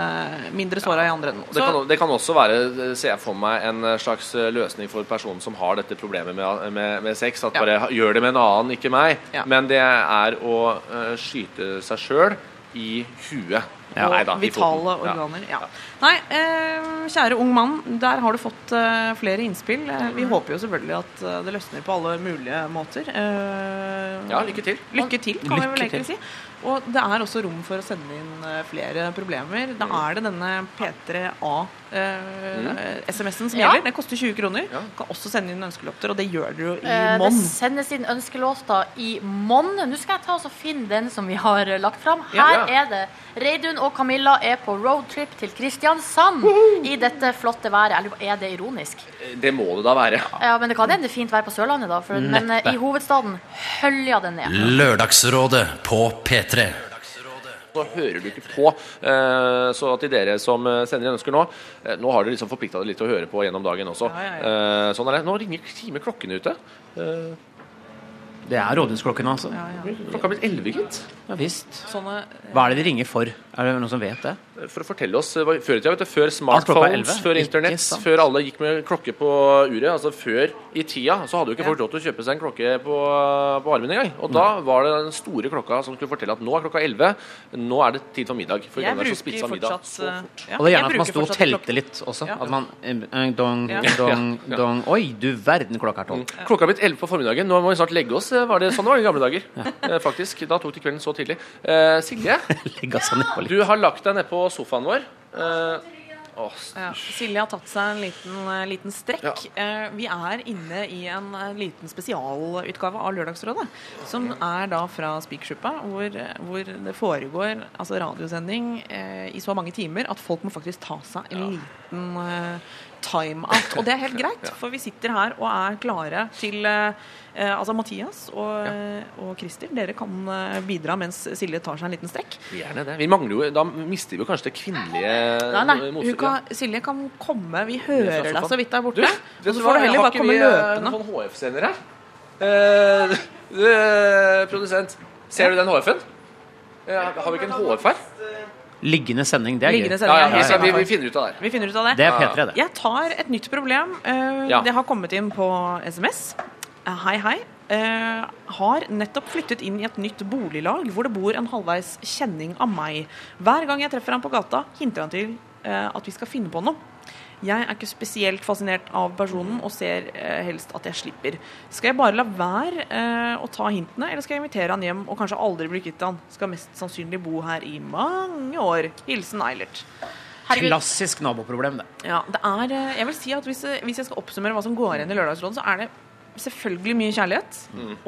mindre såra i andre enden. Det kan, det kan også være, eh, ser jeg for meg, en slags eh, løsning for personen som har dette problemet med, med, med sex. At bare gjør det med en annen, ikke meg. Men det er å eh, skyte seg sjøl i huet. Ja. og Nei da, i vitale. Ja. organer. Ja. Nei, eh, kjære ung mann, der har du fått eh, flere innspill. Eh, vi håper jo selvfølgelig at det løsner på alle mulige måter. Eh, Ja, lykke til. Lykke til, kan vi vel egentlig si. Og det er også rom for å sende inn eh, flere problemer. Da er det denne P3A-SMS-en som Ja. gjelder. Den koster 20 kroner. Ja. Kan også sende inn ønskelåter, og det gjør dere jo i monn. Det sendes inn ønskelåter i monn. Nå skal jeg ta og finne den som vi har eh, lagt fram. Ja. Her er det Reidun og Camilla er på roadtrip til Kristiansand i dette flotte været. Eller Er det ironisk? Det må det da være. Ja, men det kan hende fint vær på Sørlandet, da. For, men eh, i hovedstaden hølja det ned. Lørdagsrådet på P3. Så hører du ikke på. Eh, Så til dere som eh, sender inn ønsker nå eh, Nå har dere liksom forplikta dere litt til å høre på gjennom dagen også. Ja, ja, Eh, Sånn er det. Nå ringer time klokken ute. Eh, Det er rådhusklokken, altså. Ja, ja. Klokka er blitt elleve, gitt. Ja visst. Sånne Hva er det de ringer for? Er det noen som vet det? For å fortelle oss Før i tida, vet du, før smartphones, før internett, før alle gikk med klokke på uret Altså før i tida så hadde jo ikke Ja. folk lov til å kjøpe seg en klokke på, på armen engang. Og da var det den store klokka som skulle fortelle at nå er klokka 11, nå er det tid for middag. For Jeg så bruker middag fortsatt så eh, fort. ja, Og det er gjerne at man sto og telte litt også. Ja. At man eh, Dong, dong, dong Oi, du verden, klokka er tolv. Klokka er blitt 11 på formiddagen. Nå må vi snart legge oss. eh, Var det sånn det var i gamle dager? Faktisk. Da tok det kvelden så tidlig. Eh, Silje, Legge litt. du har lagt deg ned på sofaen vår. Eh, åh, Ja, Silje har tatt seg en liten, eh, liten strekk. Ja. Eh, vi er inne i en eh, liten spesialutgave av Lørdagsrådet. Som er da fra Spikersuppa, hvor, eh, hvor det foregår altså radiosending eh, i så mange timer at folk må faktisk ta seg en liten eh, time-out. Og det er helt greit, for vi sitter her og er klare til eh, eh, Altså Mathias og, ja. og Christer, dere kan bidra mens Silje tar seg en liten strekk. gjerne det. Vi mangler jo, Da mister vi jo kanskje det kvinnelige Nei, nei, kan, Silje kan komme. Vi hører deg så vidt der Du, borte. Du, Og så får du heller Har bare ikke løpende. vi, ikke vi Noen HF-scener her? Uh, uh, produsent, ser du den HF-en? Ja, har vi ikke en HF her? Liggende sending, det er Liggende gøy. sending. Ja, ja, ja, vi, vi, vi finner ut av det. Vi finner ut av det. Det er P3, det. Jeg tar et nytt problem. Eh, Ja. Det har kommet inn på SMS. Eh, Hei, hei. Uh, har nettopp flyttet inn i et nytt boliglag hvor det bor en halvveis kjenning av meg. Hver gang jeg treffer han på gata, hinter han til uh, at vi skal finne på noe. Jeg er ikke spesielt fascinert av personen og ser eh, helst at jeg slipper. Skal jeg bare la være eh, å ta hintene, eller skal jeg invitere han hjem og kanskje aldri bli kvitt han? Skal mest sannsynlig bo her i mange år. Hilsen Eilert. Herregud. Klassisk naboproblem, det. Ja, det er, eh, jeg vil si at hvis, hvis jeg skal oppsummere hva som går igjen i Lørdagsrådet, så er det selvfølgelig mye kjærlighet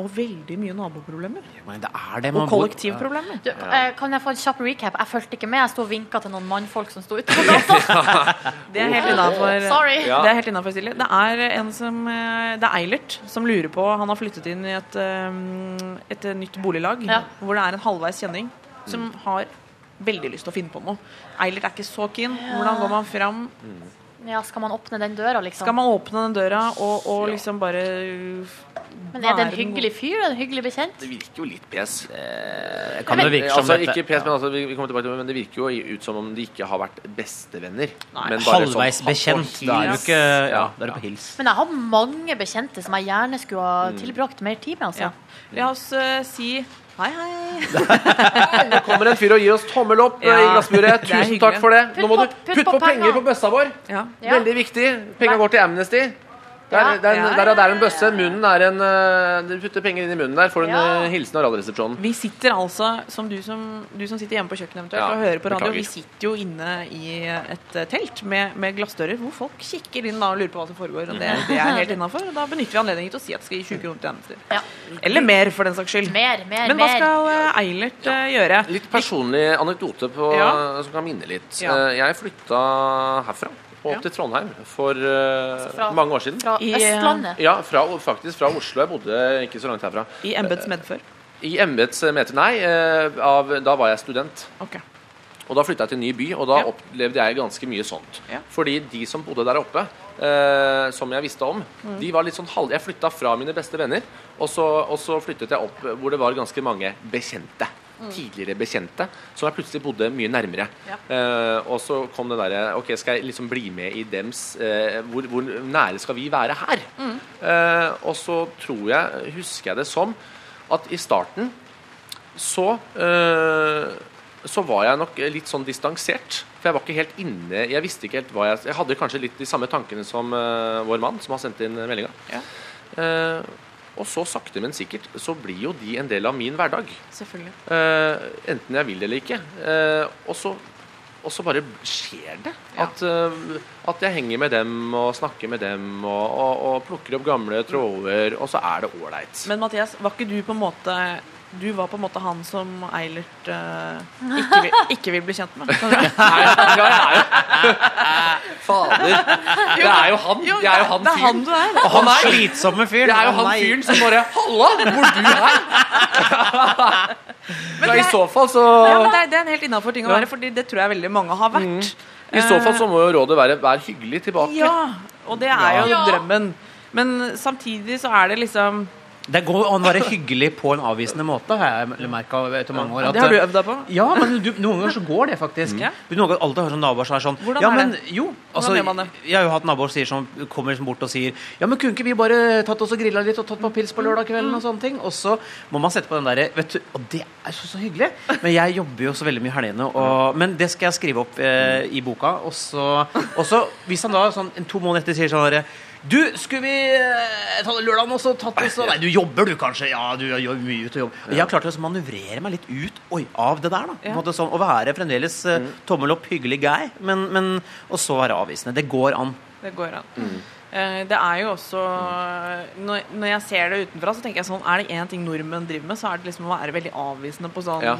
og veldig mye naboproblemer. Ja, det er det Og kollektivproblemer. Du, eh, kan jeg få en kjapp recap? Jeg fulgte ikke med. Jeg sto og vinka til noen mannfolk som sto ute på gata. Det er helt innafor. Sorry. Ja. Det er helt innenfor, Silje. Det er en som eh, Det er Eilert som lurer på Han har flyttet inn i et, eh, et nytt boliglag Ja. hvor det er en halvveis kjenning som har veldig lyst til å finne på noe. Eilert er ikke så keen. Hvordan går man fram? Ja, skal man åpne den døra, liksom? Skal man åpne den døra og, og liksom bare Men er det en hyggelig fyr? En hyggelig bekjent? Det virker jo litt pes. Eh, kan det virke som altså, dette ikke pes, men, altså, vi, kommer tilbake til det, men det virker jo ut som om de ikke har vært bestevenner. Nei. men bare Halvveis sånn, bekjent. Da er du ikke Ja, Ja, da er du på hils. Men jeg har mange bekjente som jeg gjerne skulle ha tilbrakt mer tid med. Altså. Ja. La oss uh, si hei, hei. Nå kommer en fyr og gir oss tommel opp eh, Ja, i glassburet. Tusen takk for det. Putt Nå må på- du putt putte på på penger penger. på bøssa vår. Ja. Ja. Veldig viktig. Penga går til Amnesty. Der, Ja. der, Ja, der, ja, der er en bøsse. Munnen er en eh, Du putter penger inn i munnen der. Får en Ja. eh, hilsen av Radioresepsjonen. Vi sitter altså, som du som, du som sitter hjemme på kjøkkenet eventuelt Ja, og hører på radio, beklager. vi sitter jo inne i et eh, telt med, med glassdører hvor folk kikker inn da og lurer på hva som foregår. Og det, det er helt innafor. Da benytter vi anledningen til å si at det skal gi 20 kroner til tjenester. Ja. Eller mer, for den saks skyld. Mer, mer, Men hva skal Eilert eh, gjøre? Litt personlig anekdote på, Ja. som kan minne litt. Ja. Eh, Jeg flytta herfra og opp Ja. til Trondheim for uh, Fra- mange år siden. Fra I, Østlandet. Ja, fra, faktisk fra Oslo. Jeg bodde ikke så langt herfra. I embets medfør? I embets medfør, nei. eh, Av, da var jeg student. Okay. Og da flytta jeg til en ny by, og da Ja. opplevde jeg ganske mye sånt. Ja. Fordi de som bodde der oppe, eh, som jeg visste om, Mm. de var litt sånn halv... Jeg flytta fra mine beste venner, og så, og så flyttet jeg opp hvor det var ganske mange bekjente. Tidligere bekjente, som jeg plutselig bodde mye nærmere. Mm. Ja. Uh, og så kom det derre Ok, skal jeg liksom bli med i dems uh, hvor, hvor nære skal vi være her? Mm. Uh, og så tror jeg, husker jeg det som, at i starten så så var jeg nok litt sånn distansert. For jeg var ikke helt inne Jeg visste ikke helt hva jeg Jeg hadde kanskje litt de samme tankene som vår mann, som har sendt inn meldinga. Ja. Og så sakte, men sikkert så blir jo de en del av min hverdag. Selvfølgelig. Eh, enten jeg vil eller ikke. Eh, og, så, og så bare skjer det. Ja. At, eh, at jeg henger med dem og snakker med dem og, og, og plukker opp gamle tråder, og så er det ålreit. Men Mathias, var ikke du på en måte Du var på en måte han som Eilert uh, ikke, vil, ikke vil bli kjent med? Nei, ja, jeg er jo Fader. Det er jo han. Jeg er jo han det er han fyren. du er. Og han er Slitsomme fyren. Det er jo han fyren som bare Halla, bor du her? Ja, I så fall så Ja, men det, er, det er en helt innafor ting å være, Fordi det tror jeg veldig mange har vært. I så fall så må jo rådet være vær hyggelig tilbake. Ja, og det er jo Ja. drømmen. Men samtidig så er det liksom Det går an å være hyggelig på en avvisende måte, har jeg merka etter mange år. Det har du øvd deg på? Ja, men du, noen ganger så går det faktisk. Ja. Noen ganger alltid har sånn naboer som er sånn Hvordan ja, er det? Jo, altså, gjør man det? Jeg har jo hatt naboer som kommer liksom bort og sier Ja, men kunne ikke vi bare tatt oss og grilla litt og tatt på pils på lørdag kvelden og sånne ting? Og så må man sette på den derre Vet du, og det er så, så hyggelig. Men jeg jobber jo så veldig mye i helgene, og Men det skal jeg skrive opp eh, i boka. Og så, hvis han da sånn en to måneder etter sier sånn derre du, skulle vi eh, ta lørdagen også? Tatt oss og Nei, du jobber du kanskje? Ja, du gjør mye ut og jobb. Jeg har klart å manøvrere meg litt ut oi, av det der. da Ja. sånn, Å være fremdeles eh, tommel opp, hyggelig guy, men, men og så være avvisende. Det går an. Det går an. Eh, Det er jo også når, jeg ser det utenfra, så tenker jeg sånn Er det én ting nordmenn driver med, så er det liksom å være veldig avvisende på sånn Ja.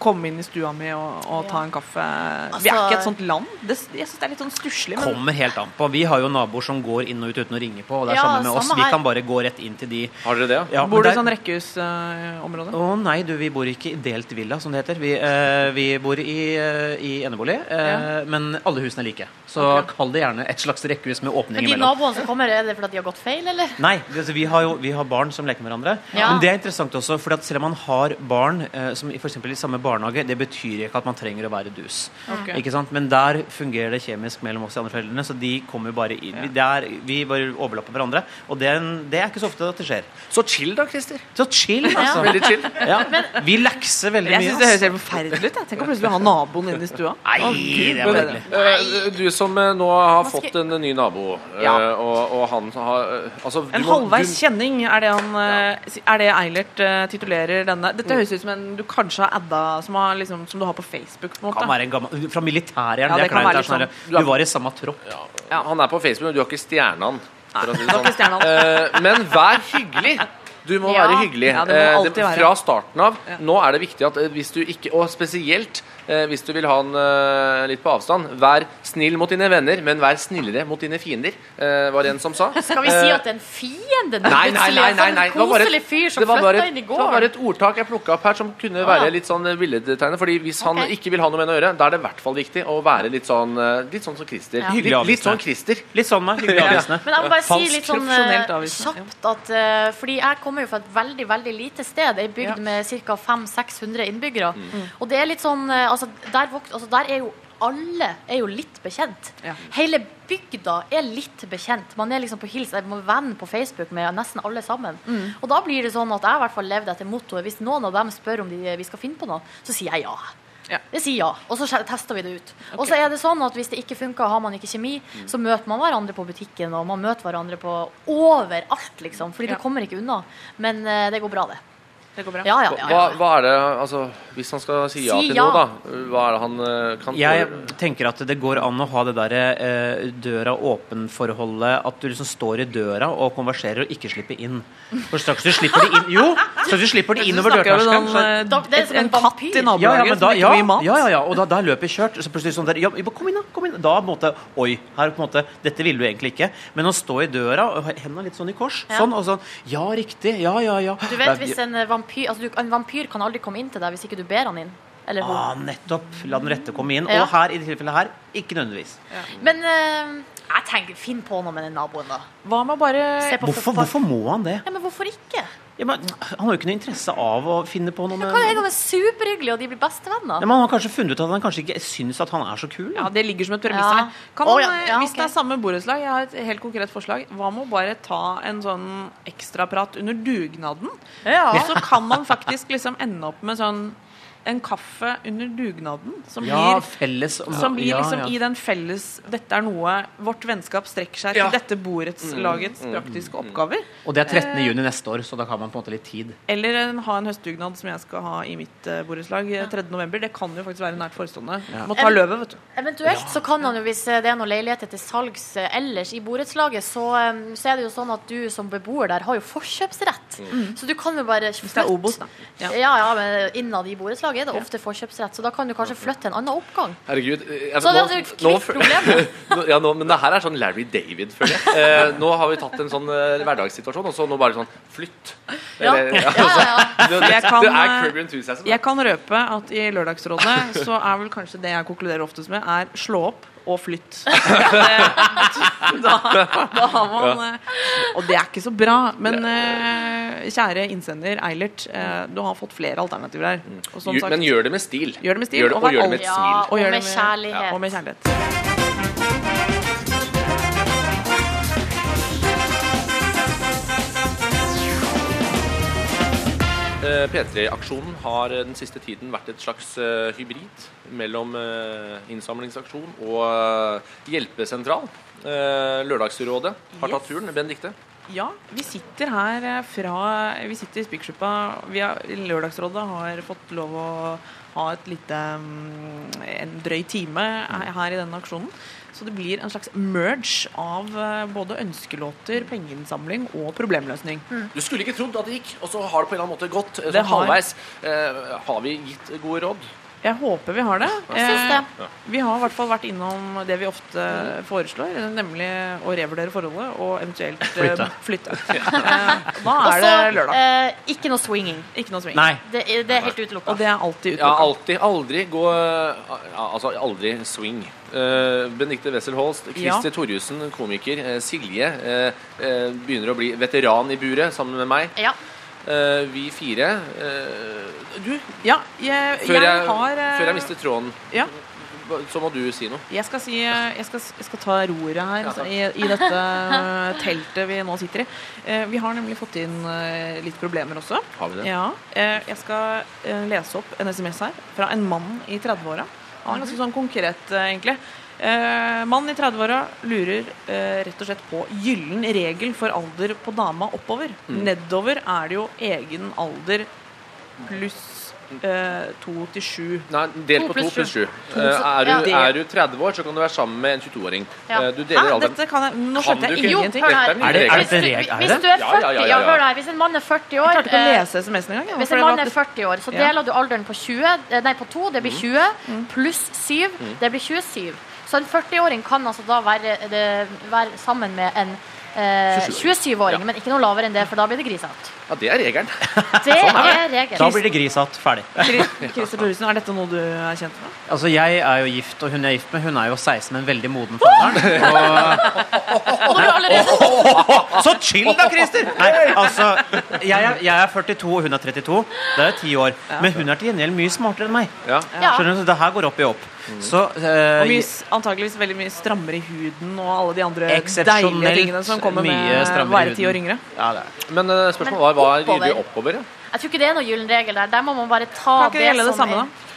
Komme inn i stua mi og, og ta en kaffe. vi Altså- er ikke et sånt land. Det, jeg syns det er litt sånn stusslig. Men Kommer helt an på. Vi har jo naboer som går inn og ut uten å ringe på. Og det er Ja, samme med oss. Vi kan bare gå rett inn til de Har dere det, ja? ja, bor du i sånn rekkehusområde? Å nei, du, vi bor ikke i delt villa, som det heter. Vi, eh, vi bor i, eh, i enebolig, eh, men alle husene er like. Så okay. kall det gjerne et slags rekkehus med åpning imellom. Som kommer, er det fordi de har gått feil, eller? Nei, det- altså, vi har jo vi har barn som leker med hverandre. Ja. Men det er interessant også, for at selv om man har barn eh, som f.eks. i samme barnehage, det betyr ikke at man trenger å være dus. Okay. Ikke sant? Men der fungerer det kjemisk mellom oss de andre foreldrene, så de kommer bare inn. Vi, det er, vi bare overlapper hverandre, og det er, en, det er ikke så ofte at det skjer. Så chill, da, Christer. Så chill, altså. Veldig chill. Ja. Vi lekser veldig Jeg mye. syns det høres helt forferdelig ut. Jeg. Tenk å plutselig ha naboen inne i stua. Nei, det er veldig. Eh, Du som eh, nå har fått en ny nabo, eh, Ja. og, og han har eh, altså, du En må- halvveis du- kjenning, er det, han, ja. er det Eilert uh, titulerer denne? Dette høres ut som en du kanskje har adda, som, har, liksom, som du har på Facebook. på Kan være en gammel Fra militæret, Ja, det det kan være litt er sånn Du var i samme tropp. Ja, han er på Facebook, men du har ikke stjerna han. sånn. Eh, men vær hyggelig. Du må Ja. være hyggelig. Ja, det må Eh, det. Fra starten av. Ja. Nå er det viktig at eh, hvis du ikke Og spesielt eh, hvis du vil ha han eh, litt på avstand, vær snill mot dine venner, men vær snillere mot dine fiender, eh, var det en som sa. Skal vi si at det er en fiende? Nei, nei, plutselig? nei, nei, En nei. Det var bare koselig et, fyr som det var bare, et- det var bare et ordtak jeg plukka opp her som kunne være litt sånn billedtegnet. Fordi hvis han ikke vil ha noe med henne å gjøre, da er det i hvert fall viktig å være litt sånn Litt sånn som Christer. Ja. Litt, litt sånn Christer. Litt sånn meg. Hyggelig avvisende. Men jeg må bare si litt sånn kjapt at uh, Fordi jeg kommer jo fra et veldig veldig lite sted. Ei bygd Ja. med ca. 500-600 innbyggere. Mm. Og det er litt sånn eh, altså, der, altså, der er jo alle er jo litt bekjent. Ja. Hele bygda er litt bekjent. Man er liksom på hils, man er venn på Facebook med nesten alle sammen. Mm. Og da blir det sånn at jeg i hvert fall levde etter mottoet hvis noen av dem spør om de, vi skal finne på noe, så sier jeg ja. Ja. Det sier ja, og så tester vi det ut. Og så er det sånn at hvis det ikke funker, har man ikke kjemi, så møter man hverandre på butikken, og man møter hverandre på overalt, liksom. Fordi Ja. du kommer ikke unna. Men uh, det går bra, det. Det går bra. Ja, ja, ja. Hva, hva er det Altså, hvis han skal si ja Si til ja. noe, da, hva er det han eh, kan Jeg tenker at det går an å ha det derre eh, døra åpen-forholdet. At du liksom står i døra og konverserer og ikke slipper inn. For straks du slipper de inn Jo! Straks du slipper de inn over dørterskelen. så- det er som en katt i ja, ja, nabolaget men som ikke ja, vil gi mat. ja, ja, ja, og da, da er løpet kjørt. Så plutselig sånn der, ja, Kom inn, da! kom inn Da på en måte Oi, her på en måte Dette ville du egentlig ikke. Men å stå i døra og hendene litt sånn i kors, Ja. sånn og sånn Ja, riktig. Ja, ja, ja. Du vet hvis en eh, vampyr Altså, du, en vampyr kan aldri komme inn til deg hvis ikke du ber han inn. Eller hun. Ah, nettopp. La den rette komme inn. Ja. Og her, i det tilfellet her, ikke nødvendigvis. Men eh, jeg tenker, finn på noe med den naboen, da. Hva med å bare Se på Hvorfor, hvorfor må han det? Ja, men hvorfor ikke? Ja, men, han har jo ikke noe interesse av å finne på noe med kan jo hende han er superhyggelig, og de blir bestevenner. ja, men Han har kanskje funnet ut at han kanskje ikke syns at han er så kul. Ja, Det ligger som et premiss Ja. her. Kan Oh, ja. eh, Ja, Hvis okay. det er samme borettslag, jeg har et helt konkret forslag. Hva med å bare ta en sånn ekstraprat under dugnaden? Ja. Så kan man faktisk liksom ende opp med sånn en kaffe under dugnaden som Ja, blir felles som blir ja, liksom ja. i den felles Dette er noe Vårt vennskap strekker seg Ja. til dette borettslagets praktiske oppgaver. Og det er 13. juni neste år, så da har man på en måte litt tid. Eller en, ha en høstdugnad som jeg skal ha i mitt uh, borettslag eh, 3. november. Det kan jo faktisk være nært forestående. Må ta løvet, vet du. Eventuelt så kan han jo, hvis eh, det er noen leiligheter til salgs eh, ellers i borettslaget, så, um, så er det jo sånn at du som beboer der har jo forkjøpsrett. Så du kan jo bare Hvis det er Obos, da. Ja. Ja. ja, men innad i borettslaget er det ofte forkjøpsrett, så da kan du kanskje flytte til en annen oppgang. Herregud. eh, jeg- Så det nå- hadde kvitt nå- problemet. Ja, nå, men det her er sånn Larry David, føler jeg. Eh, nå har vi tatt en sånn eh, hverdagssituasjon, og så nå bare sånn Flytt. Eller- Ja, ja, ja. Det, det, Jeg kan, det er eh, Enthusiasm. Jeg kan røpe at i Lørdagsrådet så er vel kanskje det jeg konkluderer oftest med, er slå opp og flytt. Da, da har man ja. Og det er ikke så bra, men eh, kjære innsender Eilert, eh, du har fått flere alternativer her. Og sagt, Men gjør det med stil. Gjør det med stil, Gjør det, og og gjør det med et Ja, smil. og gjør med det kjærlighet. og med kjærlighet. P3-aksjonen har eh, den siste tiden vært et slags eh, hybrid mellom eh, innsamlingsaksjon og eh, hjelpesentral. Eh, Lørdagsrådet har tatt turen. Benedicte? Ja, vi sitter her eh, fra Vi sitter i Spikersuppa. Lørdagsrådet har fått lov å ha et lite mm, en drøy time her i denne aksjonen. Så det blir en slags merge av eh, både ønskelåter, pengeinnsamling og problemløsning. Du skulle ikke trodd at det gikk, og så har det på en eller annen måte gått. eh, Det Sånn har- halvveis. Eh, har vi gitt gode råd? Jeg håper vi har det. Eh, Vi har i hvert fall vært innom det vi ofte foreslår, nemlig å revurdere forholdet og eventuelt eh, Flytte. flytte. Eh, Da er så det lørdag. eh, ikke noe swinging. Ikke noe swinging. Nei. Det, det er helt utelukka. Og det er alltid Ja, utelukket. alltid. Aldri gå ja, Altså aldri swing. Uh, Benedikte Wessel Holst, Ja. Torjussen, komiker. Uh, Silje uh, begynner å bli veteran i buret sammen med meg. Ja. Vi fire Du, Ja, jeg, før jeg jeg, har før jeg mister tråden, Ja, så må du si noe. jeg skal si Jeg skal, jeg skal ta roret her altså, i, i dette teltet vi nå sitter i. Vi har nemlig fått inn litt problemer også. Har vi det? Ja, Jeg skal lese opp en SMS her fra en mann i 30-åra. Han er ganske sånn konkret, eh, egentlig. Eh, mann i 30-åra lurer eh, rett og slett på gyllen regel for alder på dama oppover. Mm. Nedover er det jo egen alder pluss to til sju. Nei, del på to pluss sju. To, Eh, er, ja. du, er du 30 år, så kan du være sammen med en 22-åring. Ja. Eh, du deler alderen. dette kan jeg Nå skjønte jeg ingenting. er Er det- er Hvis det du- er Hvis du er 40, ja, ja, ja, ja, ja. hør her. Hvis en mann er 40 år Jeg klarte ikke å eh, lese SMS-en engang. Hvis en mann er 40 år, så deler du alderen på 20, eh, nei, på 2, det blir 20, pluss 7, det blir 27. Så en 40-åring kan altså da være, det, være sammen med en eh, 27-åring, Ja. men ikke noe lavere enn det, for da blir det grisete. Ja, det er regelen. Det er regelen. Da blir det grisete. Ferdig. Christer Thoresen, er dette noe du er kjent med? Altså, Jeg er jo gift, og hun jeg er gift med, hun er jo 16, men veldig moden for alderen. Og Og når du allerede Så chill da, Christer! Nei, altså, jeg er, jeg er 42, og hun er 32. Det er ti år. Men hun er til gjengjeld mye smartere enn meg. Ja. Ja. Skjønner du? Det her går opp i opp. Så eh, Og mye, antakeligvis veldig mye strammere i huden og alle de andre deilige tingene som kommer med å være ti år yngre. ja. Men uh, spørsmålet var hva gir vi oppover? Ja? Jeg tror ikke det er noen gyllen regel der. Der må man bare ta Kan ikke det gjelde det samme, da?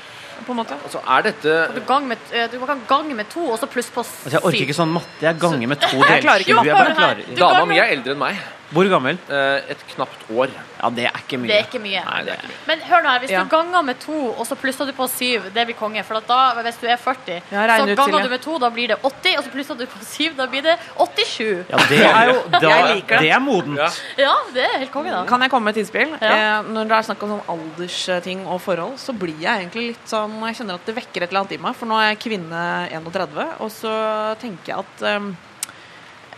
På en måte. Altså, er dette Du, gang med, eh, du kan gange med to, og så pluss på syv. Altså, jeg orker ikke sånn matte. Jeg ganger med to deler. Du Dama mi er eldre enn meg. Hvor gammel? Eh, et knapt år. Ja, det er ikke mye. Det er ikke mye. Nei, det er ikke mye. Men hør nå her, hvis Ja. du ganger med to, og så plusser du på syv, det blir konge. For at da, hvis du er 40, Ja, så ganger du med to, da blir det 80, og så plusser du på syv, da blir det 87. Ja, det er jo da, Jeg liker det. Det er modent. Ja. Ja, det er helt konge, da. Kan jeg komme med et innspill? Ja. Eh, når det er snakk om sånn aldersting og forhold, så blir jeg egentlig litt sånn Jeg kjenner at det vekker et eller annet i meg. For nå er jeg kvinne 31, og så tenker jeg at eh,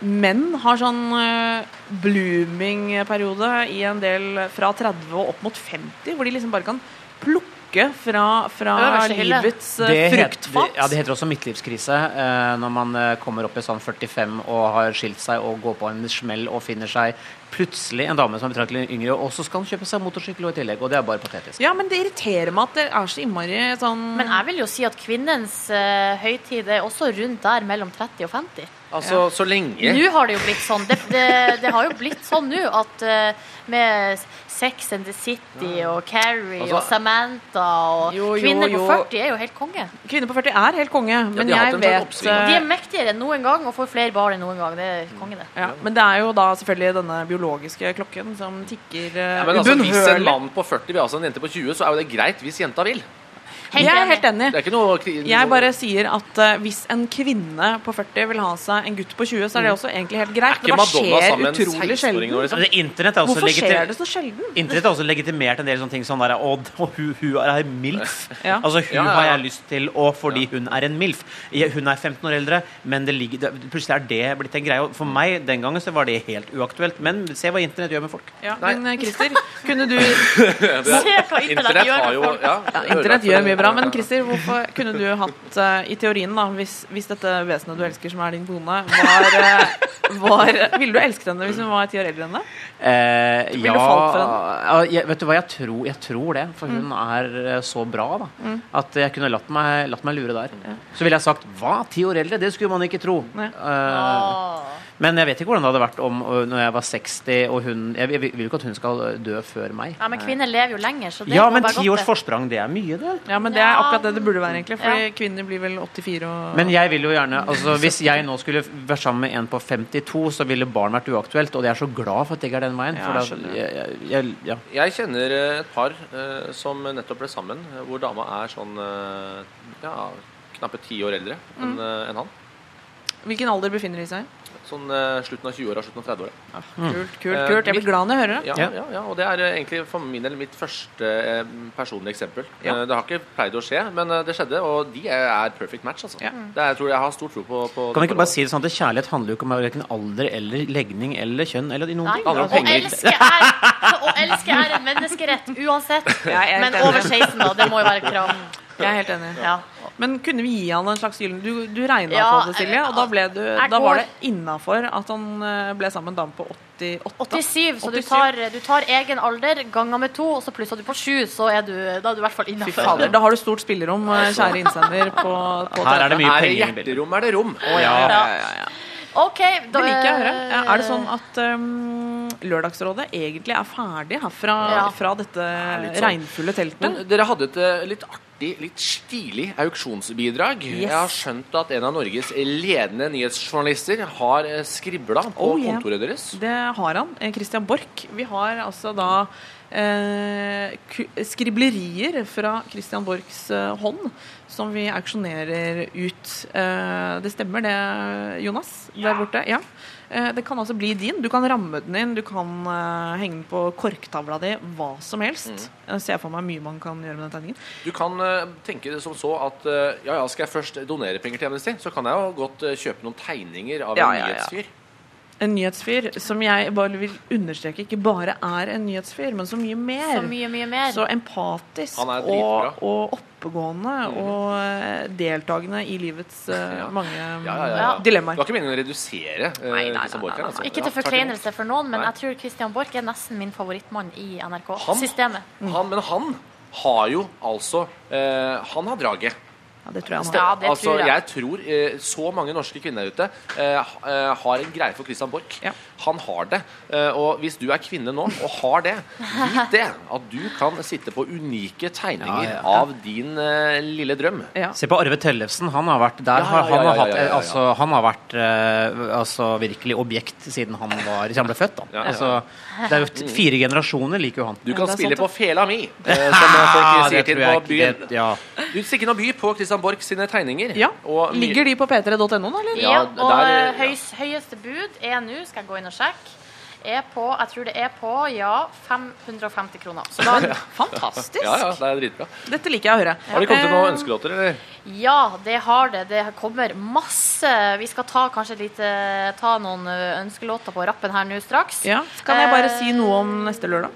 menn har sånn uh, blooming-periode i en del fra 30 og opp mot 50, hvor de liksom bare kan plukke fra, fra livets eh, Det fruktfat. ja, det heter også midtlivskrise eh, når man eh, kommer opp i sånn 45 og har skilt seg og går på en smell og finner seg plutselig en dame som er betraktelig yngre, og så skal han kjøpe seg motorsykkel og i tillegg, og det er bare patetisk. Ja, men det irriterer meg at det er så innmari sånn Men jeg vil jo si at kvinnens uh, høytid er også rundt der mellom 30 og 50. Altså, så lenge Nå har det jo blitt sånn. Det, det, det har jo blitt sånn nå at uh, med Sex and the City og Carrie Altså- og Samantha og Jo, jo, Kvinner på 40 er jo helt konge. Kvinner på 40 er helt konge, men ja, jeg sånn vet De er mektigere enn noen gang og får flere barn enn noen gang. Det er konge, det. Ja, men det er jo da selvfølgelig denne biologiske klokken som tikker uh, ja, men altså, Hvis en mann på 40 vil ha seg en jente på 20, så er jo det greit hvis jenta vil. Helt Jeg er helt enig. Det er ikke noe Jeg bare sier at uh, hvis en kvinne på 40 vil ha seg en gutt på 20, så er det også egentlig helt greit. Men det skjer utrolig sjelden. liksom? Det, internett er også Hvorfor skjer det så sjelden? Internett er også legitimert en del sånne ting sånn der Å, og hun, hun er MILF. Ja. Altså, hun Ja, ja, ja. har jeg lyst til å fordi hun er en MILF. Hun er 15 år eldre, men det ligger, plutselig er det blitt en greie. Og For meg den gangen så var det helt uaktuelt. Men se hva internett gjør med folk. Ja, Nei. men eh, Christer, kunne du Se hva internett gjør med folk. Internett gjør mye bra. Bra. Men Christer, hvorfor kunne du hatt eh, i teorien, da, hvis, hvis dette vesenet du elsker, som er din kone, var, eh, var Ville du elsket henne hvis hun var ti år eldre enn deg? Eh, ja, du falt for ja jeg, vet du hva, jeg tror, jeg tror det. For hun er eh, så bra da, at jeg kunne latt meg, latt meg lure der. Så ville jeg sagt hva? Ti år eldre? Det skulle man ikke tro. Ja. Uh. Men jeg vet ikke hvordan det hadde vært om når jeg var 60 og hun Jeg vil jo ikke at hun skal dø før meg. Ja, men kvinner lever jo lenger, så det Ja, men ti års forsprang, det er mye, det. Ja, men det er akkurat det det burde være, egentlig. Fordi Ja. kvinner blir vel 84 og Men jeg vil jo gjerne altså Hvis jeg nå skulle vært sammen med en på 52, så ville barn vært uaktuelt. Og jeg er så glad for at det ikke er den veien. Ja, For jeg, jeg, jeg, ja. Jeg kjenner et par uh, som nettopp ble sammen, hvor dama er sånn uh, ja, knappe ti år eldre enn uh, enn han. Hvilken alder befinner de seg i? Sånn uh, slutten av 20-åra, slutten av 30-åra. Kult, kult, Eh, kult. Jeg blir glad når jeg hører det. Ja, Ja. ja. Ja, og det er eh, egentlig for min del mitt første personlige eksempel. Ja. Det har ikke pleid å skje, men det skjedde, og de er, er perfect match. Altså. Ja. Det er, jeg tror jeg har stor tro på, på Kan vi ikke bare si det sånn at kjærlighet handler jo ikke om verken alder eller legning eller kjønn eller noen Nei, ting? å elske, er, å elske er en menneskerett uansett. Jeg Men over 16, da. Det må jo være kram krav. Jeg er helt enig. Ja. Men kunne vi gi han en slags gyllen Du, du regna Ja, på det, Silje, og da, ble du, da var det innafor at han eh, ble sammen med en dame på 88. 87, så du tar, du tar egen alder ganger med to, og så plusser du på sju, så er du, da er du i hvert fall innafor. da har du stort spillerom, eh, kjære innsender. På, på Her er det mye Er penger bildet. hjerterom, er det rom. Oh, ja, ja, ja, ja. OK, da Det liker jeg å høre. Er det sånn at um, Lørdagsrådet egentlig er ferdig her fra, Ja. fra dette sånn. regnfulle teltet? Men dere hadde et eh, litt artig, litt stilig auksjonsbidrag. Yes. Jeg har skjønt at en av Norges ledende nyhetsjournalister har eh, skribla på Oh, yeah. kontoret deres. Det har han. eh, Christian Borch. Vi har altså da eh, skriblerier fra Christian Borchs eh, hånd som vi auksjonerer ut. Eh, det stemmer det, Jonas? Der borte? Ja. Eh, det kan altså bli din. Du kan ramme den inn, du kan eh, henge den på korktavla di, hva som helst. Jeg ser for meg mye man kan gjøre med den tegningen. Du kan eh, tenke det som så at ja, ja, skal jeg først donere penger til Amnesty, så kan jeg jo godt kjøpe noen tegninger av Ja, en ja, ja. nyhetsfyr. En nyhetsfyr som jeg bare vil understreke ikke bare er en nyhetsfyr, men så mye mer. Så mye, mye mer. Så empatisk og, og oppegående og eh, deltakende i livets eh, mange Ja, ja, ja, ja. Ja. Det var ikke meningen å redusere eh, nei, Christian Borch altså. Ikke til forkleinelse for noen, men Nei. jeg tror Christian Borch er nesten min favorittmann i NRK-systemet. Han, men han har jo altså eh, Han har draget. Ja, det tror jeg han har. Ja, det altså, tror jeg. jeg tror eh, så mange norske kvinner der ute eh, eh, har en greie for Christian Borch. Ja. Han har det. Eh, og hvis du er kvinne nå og har det, vit det. At du kan sitte på unike tegninger Ja, ja. av din uh, lille drøm. Ja. Se på Arve Tellefsen. Han har vært der. Ja, ja, Han har hatt ja, ja, ja. Altså, han har vært uh, altså, virkelig objekt siden han var Siden han ble født. Da. Ja, ja. Altså, det er jo fire generasjoner liker jo han. Du kan spille sant, på fela mi, uh, som folk sier til på byen. det- ja. Du stikker inn by på Christian Borch sine tegninger. Ja. Og Ligger de på p3.no da, eller? Ja, Ja, og der, ja. høys, høyeste bud er nå, skal jeg gå inn og sjekke, er på Jeg tror det er på, ja, 550 kroner. Så da, Fantastisk! Ja, ja, det er dritbra. Dette liker jeg å høre. Har det kommet til noen Eh, ønskelåter, eller? ja, det har det. Det kommer masse Vi skal ta kanskje litt eh, Ta noen eh, ønskelåter på rappen her nå straks. Ja, Kan jeg bare si noe om neste lørdag?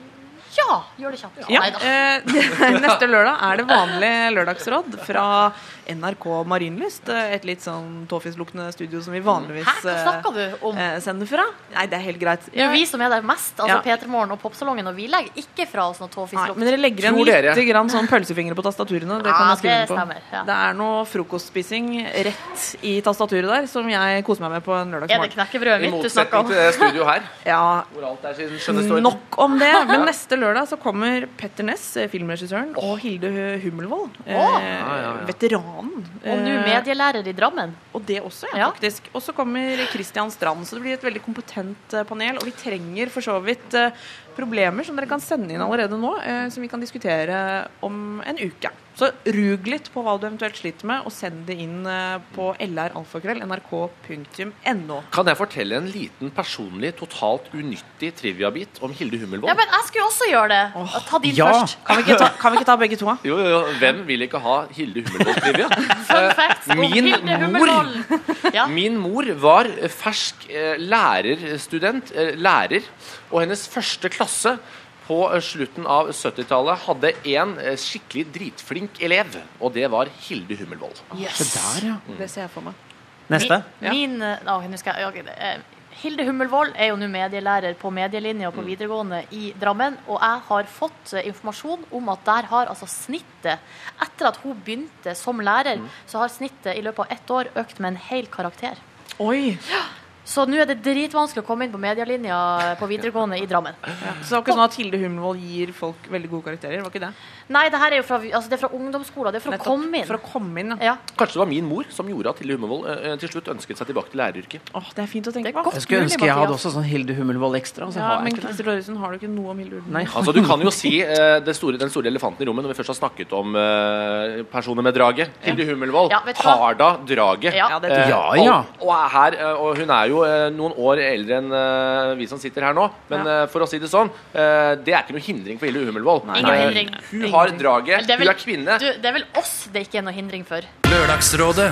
Ja, gjør det kjapt. Ja, Neida. eh, Neste lørdag er det vanlig lørdagsråd fra NRK Marienlyst. eh, Et litt sånn tåfisluktende studio som vi vanligvis Hæ, hva snakker du om? eh, sender fra. Nei, det er helt greit. Det er vi som er der mest, altså Ja. P3 Morgen og Popsalongen, og vi legger ikke fra oss noe tåfislukt. men dere legger igjen litt grann sånn pølsefingre på tastaturene. Det kan jeg skrive det på. stemmer, ja. Det er noe frokostspising rett i tastaturet der som jeg koser meg med på en Er det knekkebrødet I mitt du snakker motsetning til det studioet her, Ja, hvor alt er sin skjønne. Nok om det. Men neste lørdag så kommer Petter Ness, eh, filmregissøren, og Hilde Hummelvold, eh, ja, ja. veteranen. Og nå Eh, medielærer i Drammen. Og det også, ja, faktisk. Og så kommer Christian Strand, så det blir et veldig kompetent eh, panel. Og vi trenger for så vidt problemer som dere kan sende inn allerede nå, eh, som vi kan diskutere om en uke. Så rug litt på hva du eventuelt sliter med, og send det inn eh, på lralfakveld.nrk.no. Kan jeg fortelle en liten personlig, totalt unyttig triviabit om Hilde Hummelvold? Ja, men jeg skulle også gjøre det. Ta din Ja. først. Kan vi ikke ta, kan vi ikke ta begge to. Jo, jo, jo. Hvem vil ikke ha Hilde Hummelvold-trivia? Fun facts om min Hilde mor- Hummelvold. Ja. Min mor var fersk eh, lærerstudent, eh, lærer, og hennes første klasse på eh, slutten av 70-tallet hadde en eh, skikkelig dritflink elev, og det var Hilde Hummelvold. Se der, ja. Det ser jeg for meg. Neste. Ja. Min, eh, å, jeg, eh, Hilde Hummelvold er jo nå medielærer på medielinja på videregående i Drammen. Og jeg har fått informasjon om at der har altså snittet Etter at hun begynte som lærer, så har snittet i løpet av ett år økt med en hel karakter. Oi! Så nå er det dritvanskelig å komme inn på medielinja på videregående i Drammen. Ja. Så det var ikke sånn at Hilde Hummelvold gir folk veldig gode karakterer? var ikke det? Nei, det her er jo fra, altså det er fra ungdomsskolen. Det er for Nettopp. å komme inn. For å komme inn, ja. Kanskje det var min mor som gjorde at Hilde Hummelvold eh, til slutt ønsket seg tilbake til læreryrket. Åh, det er fint å tenke på. Jeg skulle ønske jeg hadde også sånn Hilde Hummelvold ekstra. Så Ja, har men. Christer Thoresen, har du ikke noe om Hilde Hummelvold? Nei. Altså, Du kan jo si eh, det store, den store elefanten i rommet når vi først har snakket om eh, personer med draget. Hilde Hummelvold Ja, har da draget. Ja. Ja, det tror jeg. Ja, Eh, ja. Og, og, er her, eh, og hun er jo eh, noen år eldre enn eh, vi som sitter her nå. Men Ja. eh, for å si det sånn, eh, det er ikke noe hindring for Hilde Hummelvold. Ingen Eh, hindring. Hun har draget, er vel- hun er kvinne. Du, det er vel oss det ikke er noe hindring for. Lørdagsrådet